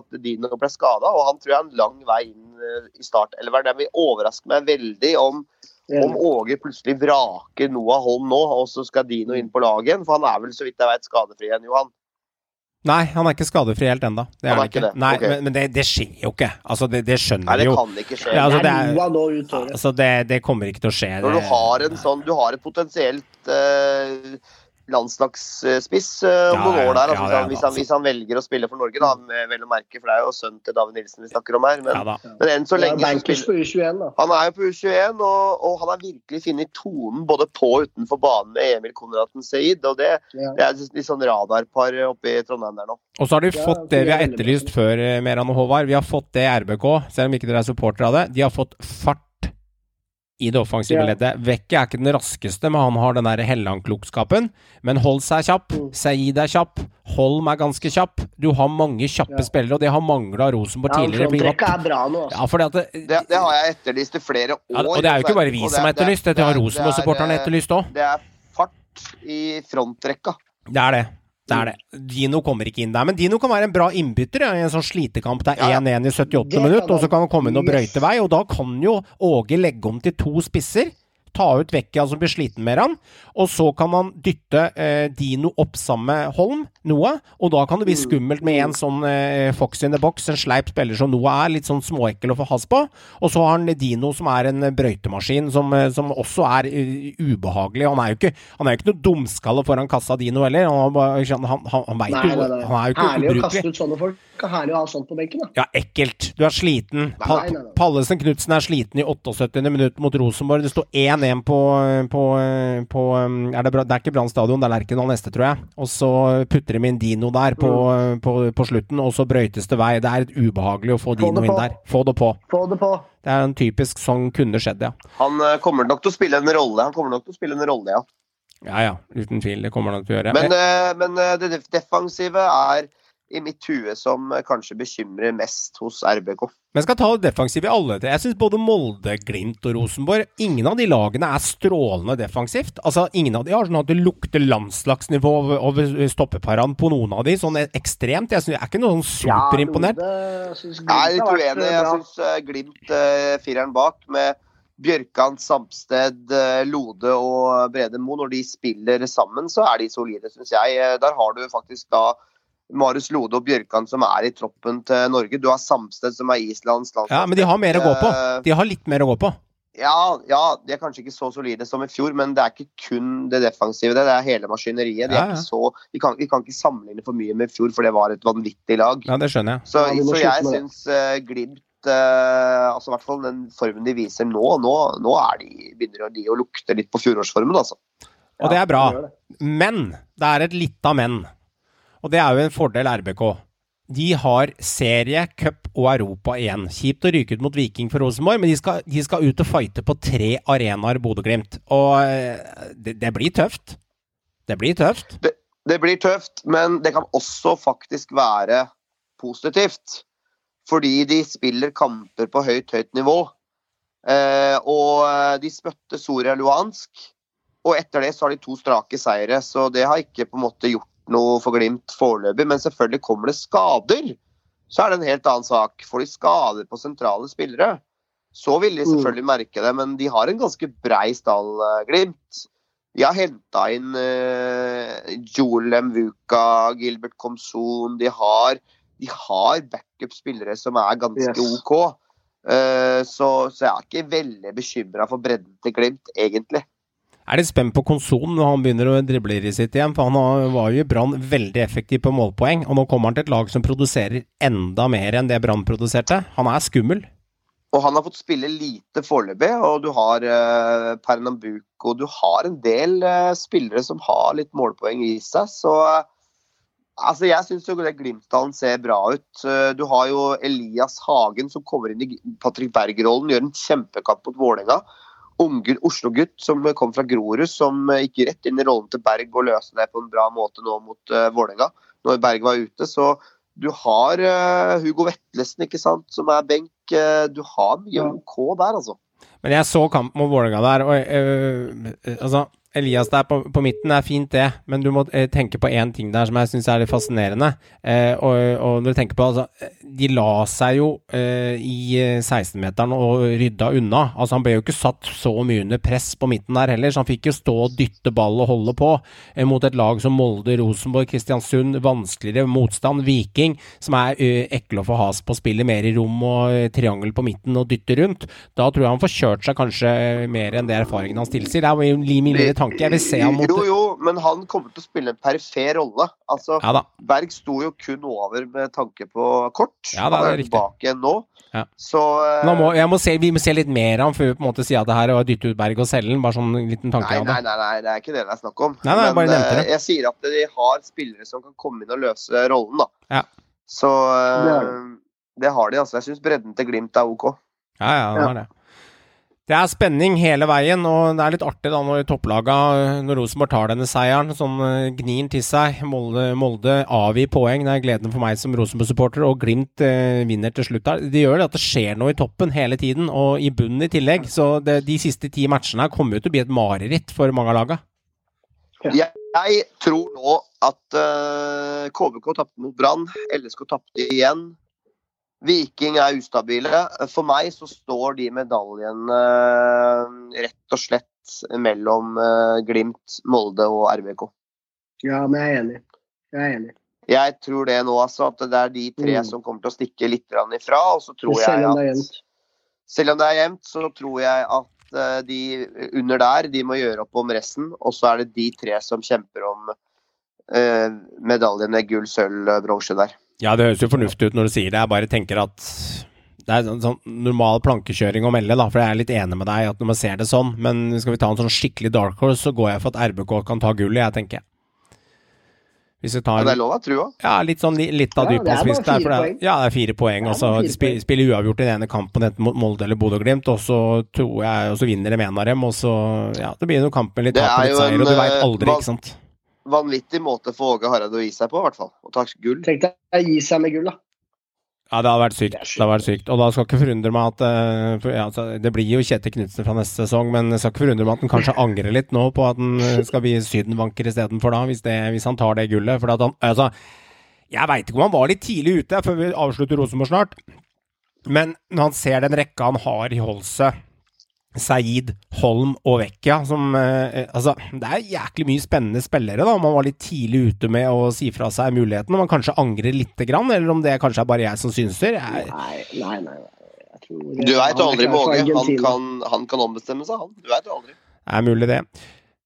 at Dino ble skada, og han tror jeg er en lang vei inn i start. Eller Det vil overraske meg veldig om, om Åge plutselig vraker Noah Holm nå, og så skal Dino inn på laget igjen. For han er vel så vidt jeg vet skadefri igjen, Johan. Nei, han er ikke skadefri helt ennå. Det er Han er han ikke. det? Nei, Ok. men, men det, det skjer jo ikke. Altså, det, det skjønner Nei, vi det jo. kan ikke skje. Ja, altså, det det er. Altså, det, det kommer ikke til å skje. Når du har en sånn, du har et potensielt eh, landslagsspiss eh, om noen år der. ja, Altså, ja, hvis, han, hvis han velger å spille for Norge, da, vel å merke, for det er jo sønnen til David Nilsen vi snakker om her. Men, Ja men enn så lenge så spiller U21. Han er jo på U21, og, og han har virkelig funnet tonen både på og utenfor banen med Emil Konradsen Seid. Og det, Ja. det er litt sånn radarpar oppe i Trondheim der nå. Og så har de Ja, fått det vi har er etterlyst før, eh, Meran og Håvard. Vi har fått det i RBK, selv om ikke dere er supportere av det. De har fått fart i det offensive Ja. leddet. Vekke er ikke den raskeste, men han har den der Helland-klokskapen. Men hold er kjapp, Mm. Saeed er kjapp, Holm er ganske kjapp. Du har mange kjappe Ja. spillere, og det har mangla Rosenborg Ja, tidligere. Frontrekka er bra nå, altså. Ja, fordi at det, Det, det har jeg etterlyst i flere år. ja, og det er jo ikke bare vi som har etterlyst, dette det har er- Rosenborg-supporterne er- etterlyst òg. Det er fart i frontrekka. Det er det. Det er det. Dino kommer ikke inn der, men Dino kan være en bra innbytter ja, i en sånn slitekamp. Det er Ja, ja. 1-1 i 78 minutt, og så kan han komme inn og brøyte vei. Og da kan jo Åge legge om til to spisser. Ta ut Vecchia som blir sliten med han, og så kan han dytte eh, Dino opp sammen med Holm, Noah, og da kan det bli Mm. skummelt med en sånn eh, fox in the box, en sleip spiller som Noah er, litt sånn småekkel å få has på. Og så har han Dino som er en brøytemaskin, som, eh, som også er uh, ubehagelig. Han er jo ikke, han er jo ikke noe dumskalle foran kassa Dino heller. Han, han, han, han veit jo. Han er jo ikke Herlig å kaste ut sånne folk. Herlig å ha sånt på benken, da. Ja, ekkelt. Du er sliten. Pa. Pallesen Knutsen er sliten i 78. minutt mot Rosenborg. Det står 1-1 på, på, på um, er det, bra? det er ikke Brann stadion, det er Lerkendal neste, tror jeg. Og så putter de inn Dino der på, på, på slutten, og så brøytes det vei. Det er ubehagelig å få Få Dino inn der. Få det på. Få det på. Det er en typisk sånn kunne skjedd, ja. Han eh, kommer nok til å spille en rolle, Han kommer nok til å spille en rolle, ja. Ja ja, uten tvil. Det kommer han til å gjøre. Men, eh, men eh, det defensive er i mitt hue som eh, kanskje bekymrer mest hos RBK. Men jeg skal ta det defensive i alle. Jeg syns både Molde, Glimt og Rosenborg Ingen av de lagene er strålende defensivt. Altså, Ingen av de har sånn at det lukter landslagsnivå over, over stoppeparene på noen av de, sånn ekstremt. Jeg, synes, jeg er ikke noe sånn superimponert. Ja, er Glimt litt uenig. eh, Jeg syns uh, Glimt uh, fireren bak med Bjørkan, Samsted, eh, Lode og Brede Mo, når de spiller sammen, så er de solide, syns jeg. Eh, Der har du faktisk da Marius Lode og Bjørkan som er i troppen til Norge. Du har Samsted som er Islands landslag. Ja, Men de har mer å gå på. Eh, De har litt mer å gå på. Ja, ja, de er kanskje ikke så solide som i fjor, men det er ikke kun det defensive. Det, det er hele maskineriet. De Ja, er ja. ikke så, vi, kan, vi kan ikke sammenligne for mye med i fjor, for det var et vanvittig lag. Ja, det skjønner jeg. Så, Ja, så jeg syns uh, Glimt uh, altså i hvert fall den formen de viser nå, nå, nå er de, begynner de å lukte litt på fjorårsformen, altså. Og det er bra. Men det er et lite men. Og det er jo en fordel RBK. De har serie, cup og Europa igjen. Kjipt å ryke ut mot Viking for Rosenborg, men de skal, de skal ut og fighte på tre arenaer, Bodø-Glimt. Og eh, det, det blir tøft. Det blir tøft. Det blir tøft, men det kan også faktisk være positivt. Fordi de spiller kamper på høyt, høyt nivå. Eh, og eh, de spøtte Soria Luhansk. Og etter det så har de to strake seire, så det har ikke på en måte gjort noe for Glimt foreløpig. Men selvfølgelig kommer det skader, så er det en helt annen sak. Får de skader på sentrale spillere, så vil de selvfølgelig merke det. Men de har en ganske brei stall, eh, Glimt. De har henta inn uh, Joel Mvuka, Gilbert Komson. De har, de har backup-spillere som er ganske Yes. OK. Uh, så, så jeg er ikke veldig bekymra for bredden til Glimt, egentlig. Er litt spent på Konson når han begynner å drible i sitt igjen, for han var jo i Brann veldig effektiv på målpoeng, og nå kommer han til et lag som produserer enda mer enn det Brann produserte. Han er skummel. Og han har fått spille lite foreløpig, og du har uh, Pernambuco Du har en del eh, spillere som har litt målpoeng i seg, så eh, Altså, Jeg syns Glimt-stallen ser bra ut. Eh, Du har jo Elias Hagen som kommer inn i Patrick Berger-rollen, gjør en kjempekamp mot Vålerenga. Unggutt Oslo-gutt som kom fra Grorud, som eh, gikk rett inn i rollen til Berg og løste det på en bra måte nå mot uh, Vålerenga, når Berg var ute. Så du har uh, Hugo Vetlesen, ikke sant, som er benk. Uh, du har mye. OK der, altså. Men jeg så kampen mot Vålerenga der, og uh, altså Elias der på, på midten er fint, det, men du må eh, tenke på én ting der som jeg syns er litt fascinerende. Eh, og, og når du tenker på altså, De la seg jo eh, i eh, 16-meteren og rydda unna. Altså Han ble jo ikke satt så mye under press på midten der heller, så han fikk jo stå og dytte ball og holde på eh, mot et lag som Molde, Rosenborg, Kristiansund, vanskeligere motstand, Viking, som er ø, ekle å få has på, spiller mer i rom og triangel på midten og dytter rundt. Da tror jeg han får kjørt seg kanskje mer enn det erfaringen hans tilsier. Det er jo min lille tanke. Jeg vil se ham mot Jo, jo, men han kommer til å spille en perifer rolle. Altså, Ja da. Berg sto jo kun over med tanke på kort. Ja, da, er han er tilbake igjen nå. Ja. Så eh, Nå må, jeg må se, vi må se litt mer av han før vi på en måte sier at det her er å dytte ut Berg og selge. Bare sånn liten tanke Nei, nei, nei, nei, det er ikke det det er snakk om. Nei, nei, jeg bare det. jeg sier at de har spillere som kan komme inn og løse rollen, da. Ja. Så uh, Det har det har de, altså. Jeg syns bredden til Glimt er OK. Ja, ja, det Ja. er det. Det er spenning hele veien, og det er litt artig da når topplaga, når Rosenborg tar denne seieren, sånn eh, gnir til seg. Molde, Molde avgir poeng, det er gleden for meg som Rosenborg-supporter, og Glimt eh, vinner til slutt der. Det gjør det at det skjer noe i toppen hele tiden, og i bunnen i tillegg. Så det, de siste ti matchene her kommer jo til å bli et mareritt for mange av laga. Jeg, jeg tror nå at uh, KBK tapte mot Brann. LSK tapte igjen. Viking er ustabile. For meg så står de medaljene eh, rett og slett mellom eh, Glimt, Molde og RBK. Ja, men jeg er enig. Jeg er enig. Jeg tror det nå, altså. At det er de tre Mm. som kommer til å stikke litt ifra. Og så tror Selv jeg om det er at selv om det er jevnt, så tror jeg at eh, de under der de må gjøre opp om resten. Og så er det de tre som kjemper om eh, medaljene gull, sølv, bronse der. Ja, det høres jo fornuftig ut når du sier det. Jeg bare tenker at det er sånn, sånn normal plankekjøring å melde, da, for jeg er litt enig med deg at når man ser det sånn. Men skal vi ta en sånn skikkelig dark horse, så går jeg for at RBK kan ta gullet, jeg tenker. Hvis vi tar ja, det er lov å ha trua. Ja, litt sånn litt av Ja, det er bare dyphavsfisk der. For det, poeng. er- ja, det er fire poeng. Og så spiller, spiller uavgjort i den ene kampen enten mot Molde eller Bodø-Glimt, og så tror jeg Og så vinner de en av dem, og så Ja, det blir jo kampen litt Det tap og er litt seier, og du veit eh, aldri, valg- ikke sant. Vanvittig måte for Åge Hareide å gi seg på, i hvert fall. Og ta gull. Tenk deg å gi seg med gull, da. Ja, det hadde vært sykt. Det Det hadde vært sykt. Og da skal ikke forundre meg at eh, for, ja, altså, Det blir jo Kjetil Knutsen fra neste sesong, men jeg skal ikke forundre meg at han kanskje [LAUGHS] angrer litt nå på at han eh, skal bli sydenvanker istedenfor da, hvis, det, hvis han tar det gullet. For at han Altså, jeg veit ikke om han var litt tidlig ute før vi avslutter Rosenborg snart, men når han ser den rekka han har i Holse Saeed, Holm og Vecchia som eh, Altså, det er jæklig mye spennende spillere, da. Om Man var litt tidlig ute med å si fra seg muligheten, og man kanskje angrer lite grann, eller om det kanskje er bare jeg som synser. Jeg, Nei, nei, nei. nei. Jeg tror, Du veit aldri klar med for Åge. Han kan, han kan ombestemme seg, han. Du veit aldri. Det er mulig, det.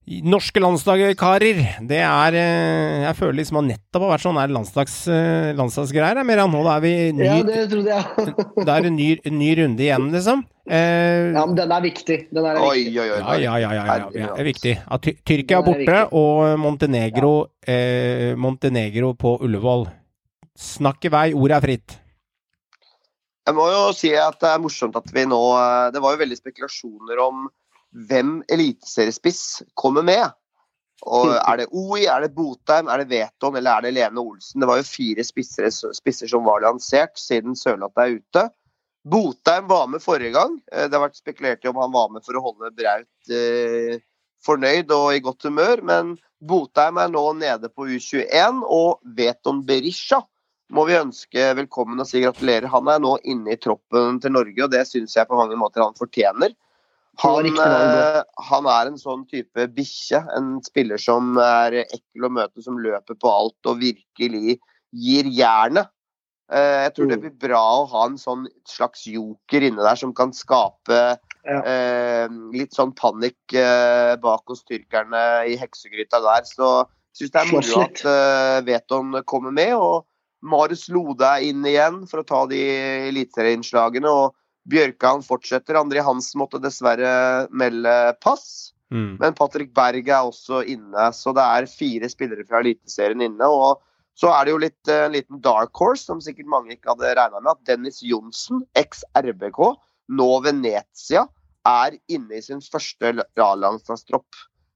Norske landslagskarer, det er eh, Jeg føler liksom at nettopp har vært sånn her landslags, eh, landslagsgreier. Mer. Nå er vi ny, Ja, det trodde jeg. [LAUGHS] da er en ny, ny runde igjen, liksom. Eh, Ja, men den er viktig. Den er Oi, viktig. oi, oi. Ja, ja, ja, ja, ja, ja, er viktig. Ja, Ty Tyrkia er Det er borte, og Montenegro, eh, Montenegro på Ullevål. Snakk i vei, ordet er fritt. Jeg må jo si at det er morsomt at vi nå eh, Det var jo veldig spekulasjoner om hvem eliteseriespiss kommer med. Og [LAUGHS] Er det OI, er det Botheim, er det Veton eller er det Lene Olsen? Det var jo fire spisser, spisser som var lansert siden Sørlandet er ute. Botheim var med forrige gang. Eh, Det har vært spekulert i om han var med for å holde Braut eh, fornøyd og i godt humør, men Botheim er nå nede på U21, og Veton Berisha må vi ønske velkommen og si gratulerer. Han er nå inne i troppen til Norge, og det syns jeg på mange måter han fortjener. Det Han, eh, han er en sånn type bikkje. En spiller som er ekkel å møte, som løper på alt og virkelig gir jernet. Eh, Jeg tror det Mm. blir bra å ha en sånn slags joker inne der som kan skape Ja. eh, litt sånn panikk eh, bak hos tyrkerne i heksegryta der. Så jeg syns det er moro at eh, Veton kommer med. og Marius Lode er inn igjen for å ta de eliteserieinnslagene. Og Bjørkan fortsetter. André Hansen måtte dessverre melde pass. Mm. Men Patrick Berg er også inne, så det er fire spillere fra Eliteserien inne. og så er det jo litt, eh, en liten dark horse, som sikkert mange ikke hadde regna med, at Dennis Johnsen, eks RBK, nå Venezia, er inne i sin første A-landslagstropp.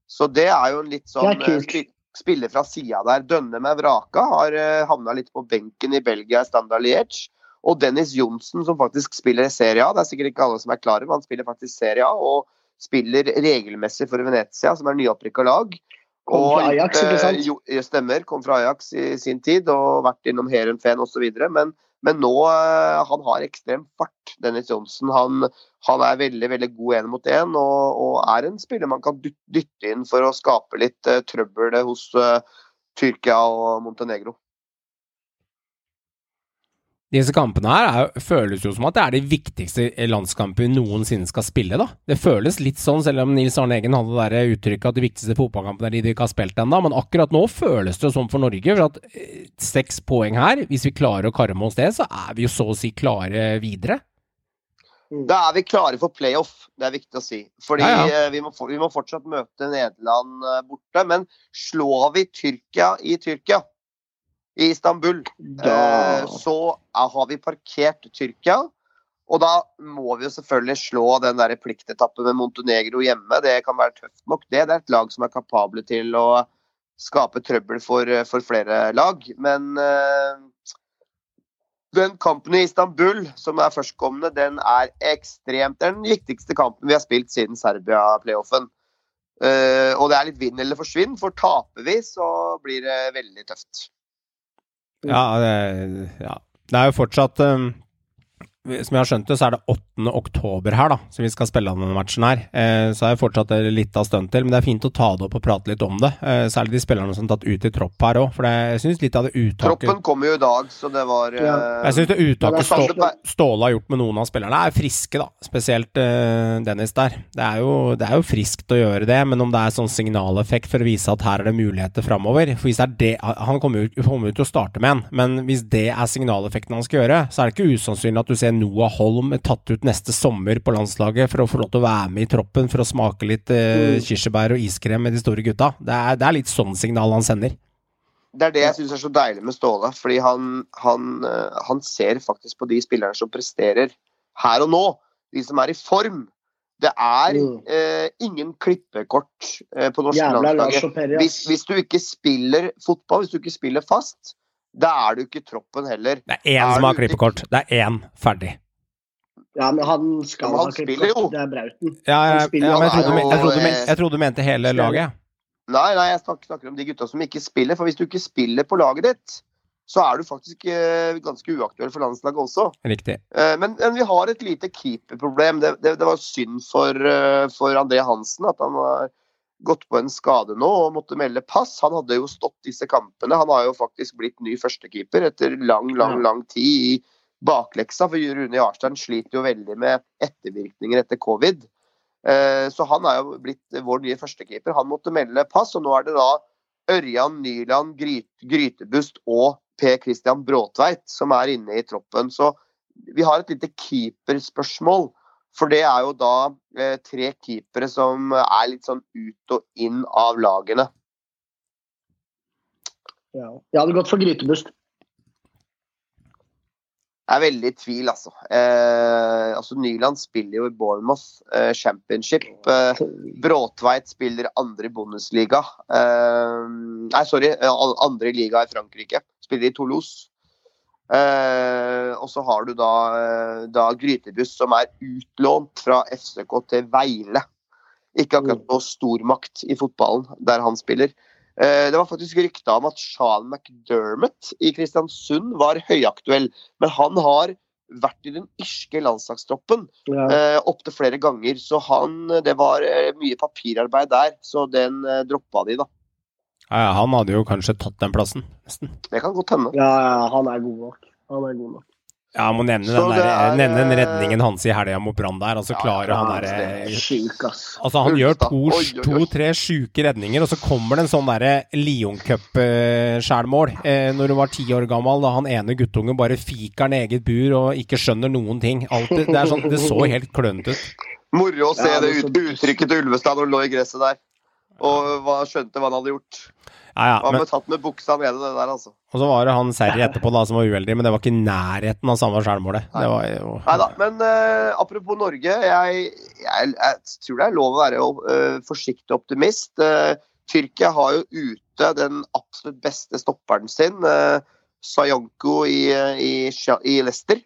Så det er jo en litt sånn eh, spi- spiller fra sida der. Dønne med vraka har uh, havna litt på benken i Belgia i Standard Liège. Og Dennis Johnsen, som faktisk spiller Serie A. Det er sikkert ikke alle som er klar over, han spiller faktisk Serie A. Og spiller regelmessig for Venezia, som er nyopprykka lag. Kom fra Ajax, ikke sant? eh, Jo, stemmer. Kom fra Ajax i sin tid og vært innom Heerenveen osv. Men, men nå eh, han har ekstrem fart, Dennis Johnsen. Han, han er veldig veldig god én mot én og, og er en spiller man kan dytte inn for å skape litt uh, trøbbel hos uh, Tyrkia og Montenegro. Disse kampene her er, føles jo som at det er de viktigste landskampene noensinne skal spille, da. Det føles litt sånn, selv om Nils Arne Eggen hadde det uttrykket at de viktigste fotballkampene er de de ikke har spilt ennå, men akkurat nå føles det jo sånn for Norge. For at eh, seks poeng her, hvis vi klarer å karme oss det, så er vi jo så å si klare videre. Da er vi klare for playoff, det er viktig å si. Fordi Ja, ja. Vi, må, for- vi må fortsatt møte Nederland eh, borte. Men slår vi Tyrkia i Tyrkia, i Istanbul, Da Eh, så har vi parkert Tyrkia. Og da må vi jo selvfølgelig slå den der pliktetappen med Montenegro hjemme. Det kan være tøft nok, det. Det er et lag som er kapable til å skape trøbbel for, for flere lag. Men uh, den kampen i Istanbul, som er førstkommende, den er ekstremt Det er den viktigste kampen vi har spilt siden Serbia-playoffen. Uh, og det er litt vinn eller forsvinn, for taper vi, så blir det veldig tøft. Ja, det, ja. det er jo fortsatt um, Som jeg har skjønt det, så er det 8. oktober her, da, som vi skal spille av denne matchen her. Eh, så er det fortsatt litt av stunt til, men det er fint å ta det opp og prate litt om det. Eh, særlig de spillerne som er tatt ut i tropp her òg, for det, jeg syns litt av det uttaket Troppen kommer jo i dag, så det var Ja. eh, Jeg syns det uttaket er Stå, Ståle har gjort med noen av spillerne, er friske, da. Spesielt Dennis der. Det er, jo, det er jo friskt å gjøre det, men om det er sånn signaleffekt for å vise at her er det muligheter framover For hvis det er det Han kommer jo til å starte med en, men hvis det er signaleffekten han skal gjøre, så er det ikke usannsynlig at du ser Noah Holm tatt ut neste sommer på landslaget for å få lov til å være med i troppen for å smake litt eh, kirsebær og iskrem med de store gutta. Det er, det er litt sånn signal han sender. Det er det jeg syns er så deilig med Ståle. Fordi han, han, eh, han ser faktisk på de spillerne som presterer her og nå. De som er i form. Det er Mm. eh, ingen klippekort eh, på norske landslaget. Hvis, hvis du ikke spiller fotball, hvis du ikke spiller fast, da er du ikke i troppen heller. Det er én Er som har klippekort. Det er én ferdig. Ja, men han skal Men han ha klippekort. Det er Brauten. Ja, ja, ja, men jeg, trodde, jeg, trodde, eh, jeg trodde du mente hele laget. Nei, nei, jeg snakker, snakker om de gutta som ikke spiller. For hvis du ikke spiller på laget ditt, så er du faktisk eh, ganske uaktuell for landslaget også. Riktig. Eh, Men, men vi har et lite keeperproblem. Det, det, det var synd for, for André Hansen at han har gått på en skade nå og måtte melde pass. Han hadde jo stått disse kampene. Han har jo faktisk blitt ny førstekeeper etter lang, lang, lang tid i bakleksa. For Rune Jarstein sliter jo veldig med ettervirkninger etter covid. Eh, Så han er jo blitt vår nye førstekeeper. Han måtte melde pass, og nå er det da Ørjan Nyland, Grytebust og Per Christian Bråtveit som er inne i troppen. Så vi har et lite keeperspørsmål. For det er jo da eh, tre keepere som er litt sånn ut og inn av lagene. Ja. Jeg hadde gått for grytebust. Jeg er veldig i tvil, altså. Eh, altså Nyland spiller jo i Bournemouth eh, Championship. Eh, Bråtveit spiller andre Bundesliga. Eh, nei, sorry, eh, andre liga i Frankrike. Spiller i Toulouse. Eh, og så har du da, eh, da Grytebuss, som er utlånt fra FCK til Veile. Ikke akkurat noe stormakt i fotballen der han spiller. Eh, det var faktisk rykta om at Sean McDermott i Kristiansund var høyaktuell, men han har vært i den irske landslagstroppen Ja. eh, opptil flere ganger. Så han, det var eh, mye papirarbeid der, så den eh, droppa de, da. Ja, ja, han hadde jo kanskje tatt den plassen, nesten. Det kan godt hende. ja, ja, han er god nok. Han er god nok. Ja, jeg må nevne den, der, er, nevne den eh, redningen hans i helga mot Brann der. Altså, Ja, klarer ja, han det derre er ass. Altså, han gjør to-tre sjuke redninger, og så kommer det en sånn derre Lyon Cup-skjærmål eh, når hun var ti år gammel, da han ene guttungen bare fiker ned eget bur og ikke skjønner noen ting. Alt, det, er sånn, det så helt klønete ut. Moro å se Ja, det det ut, uttrykket til Ulvestad når han lå i gresset der. Og skjønte hva han hadde gjort. Ja, ja, Han men, tatt med buksa nede, det der, altså. og så var det han Serri etterpå da som var uheldig, men det var ikke i nærheten av samme skjærmålet. Nei. var jo Nei da. Men uh, apropos Norge. Jeg, jeg, jeg tror det er lov å være uh, forsiktig optimist. Uh, Tyrkia har jo ute den absolutt beste stopperen sin, uh, Sayonko i, i, i Leicester.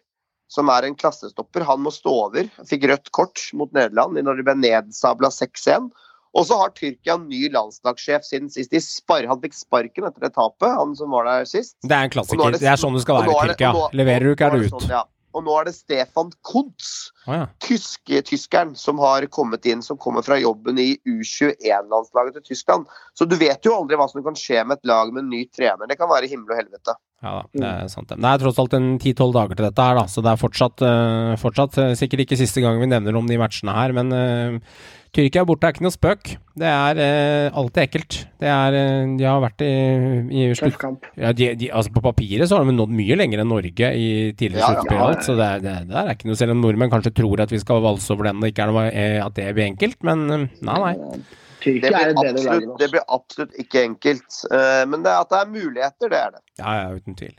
Som er en klassestopper. Han må stå over. Fikk rødt kort mot Nederland når de ble nedsabla 6-1. Og så har Tyrkia en ny landslagssjef siden sist. Spar han fikk sparken etter det tapet, han som var der sist. Det er en klassiker. er det- Det er sånn det skal være i Tyrkia. nå- Leverer du ikke, er du ute. ut. sånn, ja. Og nå er det Stefan Kuntz, oh, ja. tyske, tyskeren, som har kommet inn, som kommer fra jobben i U21-landslaget til Tyskland. Så du vet jo aldri hva som kan skje med et lag med en ny trener. Det kan være himmel og helvete. Ja da, det er sant. det. Er tross alt en ti-tolv dager til dette her, da, så det er fortsatt, eh, fortsatt eh, sikkert ikke siste gang vi nevner om de matchene her, men uh, Tyrkia borte er ikke noe spøk. Det er uh, alltid ekkelt. Det er uh, De har vært i, i slutt... Ja, de, de, altså På papiret så har de nådd mye lenger enn Norge i tidligere sluttspill. ja, ja, Så det, det, det er ikke noe Selv om nordmenn kanskje tror at vi skal valse over den og ikke er noe, at det blir enkelt, men nei, nei. Det Tyrkia er et bedre lag det blir absolutt ikke enkelt. Eh, Men det, at det er muligheter, det er det. Ja, ja, uten tvil.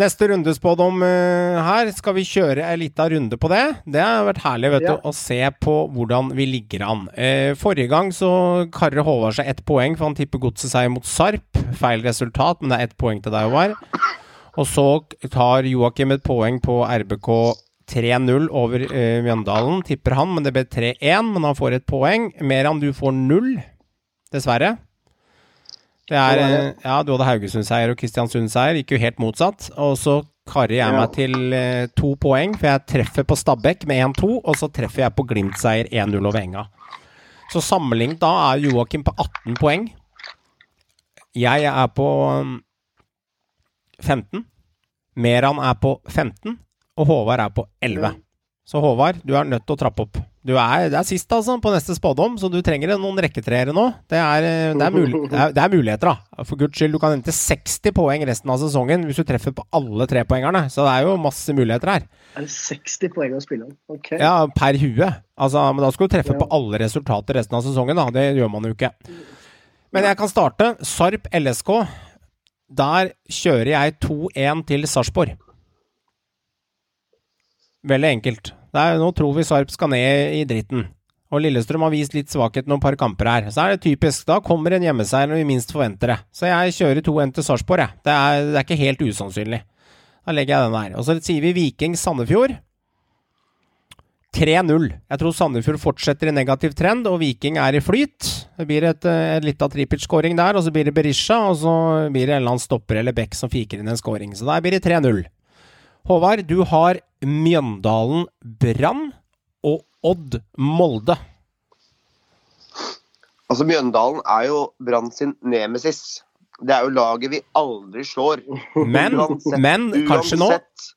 Neste rundespådom uh, her, skal vi kjøre en liten runde på det? Det har vært herlig vet Ja. du, å se på hvordan vi ligger an. Eh, forrige gang så karrer Håvard seg ett poeng, for han tipper godset seg mot Sarp. Feil resultat, men det er ett poeng til deg, Håvard. Og så tar Joakim et poeng på RBK 3-0 over uh, Mjøndalen, tipper han, men det ble 3-1. Men han får et poeng. Meran, du får null, dessverre. Det er, eh, ja, du hadde Haugesund-seier og Kristiansund-seier, gikk jo helt motsatt. Og så karrer jeg meg til uh, to poeng, for jeg treffer på Stabæk med 1-2, og så treffer jeg på Glimt-seier 1-0 over Enga. Så sammenlignet da er Joakim på 18 poeng. Jeg er på um, 15. Meran er på 15, og Håvard er på 11. Så Håvard, du er nødt til å trappe opp. Du er, det er sist, altså, på neste spådom, så du trenger noen rekketreere nå. Det er, eh, det, er mul [LAUGHS] det, er, det er muligheter, da. For guds skyld, du kan hente 60 poeng resten av sesongen hvis du treffer på alle trepoengerne. Så det er jo masse muligheter her. Er det 60 poeng å spille om? Ok. Ja, per hue. Altså, men da skal du treffe Ja. på alle resultater resten av sesongen, da. Det gjør man jo ikke. Men jeg kan starte. Sarp LSK. Der kjører jeg 2-1 til Sarpsborg. Veldig enkelt. Er, nå tror vi Sarp skal ned i dritten. Og Lillestrøm har vist litt svakhet noen par kamper her. Så er det typisk. Da kommer en hjemmeseier når vi minst forventer det. Så jeg kjører 2-1 til Sarpsborg, jeg. Det er, det er ikke helt usannsynlig. Da legger jeg den der. Og så sier vi Viking Sandefjord. 3-0. Jeg tror Sandefjord fortsetter i negativ trend, og Viking er i flyt. Det blir et, et lita trippelt-skåring der, og så blir det Berisha, og så blir det en eller annen stopper eller Beck som fiker inn en skåring. Så der blir det 3-0. Håvard, du har Mjøndalen Brann og Odd Molde. Altså, Mjøndalen er jo Brann sin nemesis. Det er jo laget vi aldri slår. Men, Uansett- men kanskje nå Uansett,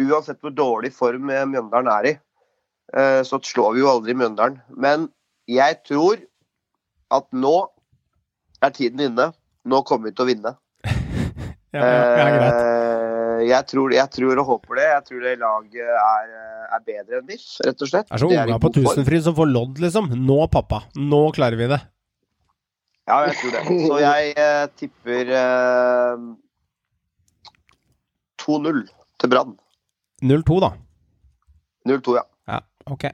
uansett hvor dårlig form eh, Mjøndalen er i, eh, så slår vi jo aldri Mjøndalen. Men jeg tror at nå er tiden inne. Nå kommer vi til å vinne. [LAUGHS] ja, ja, ja, greit. Eh, jeg, tror, jeg tror og håper det. Jeg tror det laget er, eh, er bedre enn VIF, rett og slett. Det er som unga på. Tusenfryd som får lodd, liksom. Nå, pappa. Nå klarer vi det. Ja, jeg tror det. Så jeg eh, tipper eh, 2-0 til Brann. 0-2, da. 0-2, ja. Ja, ok.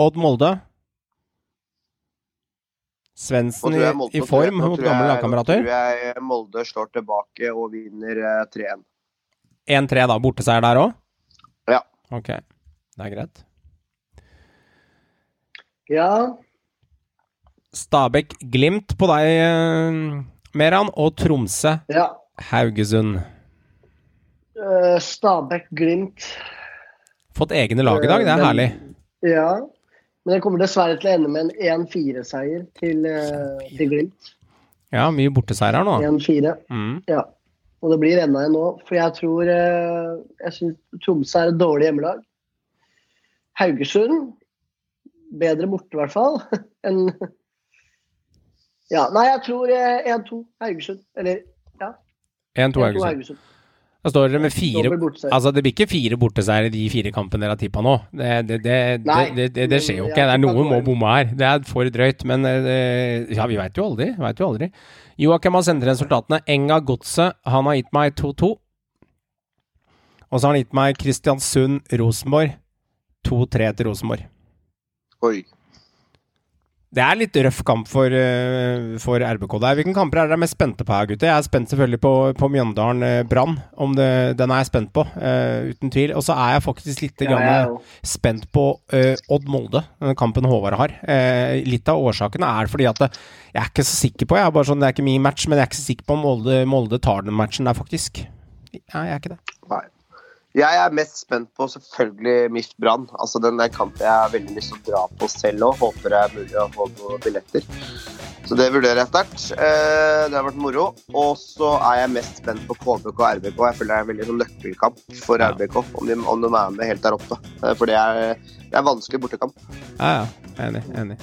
Odd Molde. Nå Svendsen i, nå form mot gamle Nå lagkamerater. tror jeg Molde slår tilbake og vinner eh, 3-1. 1-3, da. Borteseier der òg? Ja. Ok, det er greit. Ja, Stabæk Glimt på deg, eh, Meran, og Tromsø ja. Haugesund. Eh, Stabæk Glimt. Fått egne lag i dag, det er Den- herlig. Ja. Men det kommer dessverre til å ende med en 1-4-seier til, eh, til Glimt. Ja, mye borteseier her nå. 1-4. Mm. Ja. Og det blir enda en nå. For jeg tror eh, Jeg syns Tromsø er et dårlig hjemmelag. Haugesund bedre borte, i hvert fall. [LAUGHS] enn Ja, nei, jeg tror eh, 1-2 Haugesund. Eller 1-2 1-2 Haugesund. Da står dere med fire Altså, det blir ikke fire borteseiere i de fire kampene dere har tippa nå. Det, det, det, det, det, det skjer jo ikke. Det er noen må bomme her. Det er for drøyt, men eh, Ja, vi veit jo aldri. Vet jo aldri. Joakim har sendt resultatene. Enga Godset, han har gitt meg 2-2. Og så har han gitt meg Kristiansund-Rosenborg. 2-3 til Rosenborg. Oi. Det er litt røff kamp for, eh, for RBK der. Hvilken kamper er dere mest spente på her, gutter? Jeg er spent selvfølgelig på, på Mjøndalen eh, Brann. Om det, den er jeg spent på, uh, uten tvil. Og så er jeg faktisk litt Ja, jeg spent på uh, Odd Molde, den kampen Håvard har. Uh, litt av årsakene er fordi at jeg er ikke så sikker på jeg er bare sånn, Det er ikke min match, men jeg er ikke så sikker på om Molde, Molde tar den matchen der, faktisk. Nei, jeg er ikke det. Nei. Jeg er mest spent på selvfølgelig MIF Brann. Altså den der kampen jeg har veldig lyst til å dra på selv òg. Håper det er mulig å få noen billetter. Så det vurderer jeg sterkt. Eh, det har vært moro. Og så er jeg mest spent på KBK og RBK. Jeg føler det er en veldig sånn nøkkelkamp for RBK, om de, om de er med helt der oppe. Eh, For det er, det er vanskelig bortekamp. Ja, ja. Enig. enig.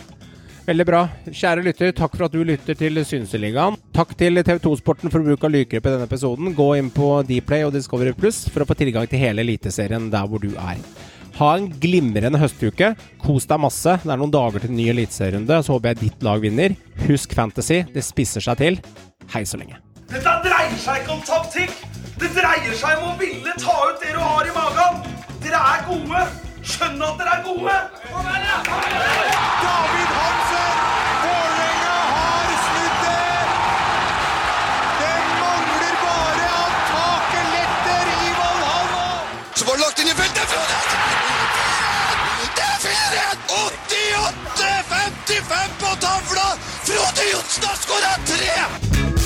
Veldig bra. Kjære lytter, takk for at du lytter til Synseligaen. Takk til TV2 Sporten for bruk av lydklipp i denne episoden. Gå inn på Dplay og Discovery Pluss for å få tilgang til hele Eliteserien der hvor du er. Ha en glimrende høstuke. Kos deg masse. Det er noen dager til ny eliteserierunde. Så håper jeg ditt lag vinner. Husk Fantasy. Det spisser seg til. Hei så lenge. Dette dreier seg ikke om taktikk. Det dreier seg om å ville ta ut det du har i magen. Dere er gode. Skjønn at dere er gode. David Hansen! 88-55 på tavla! Frode Johnsen har skåra tre!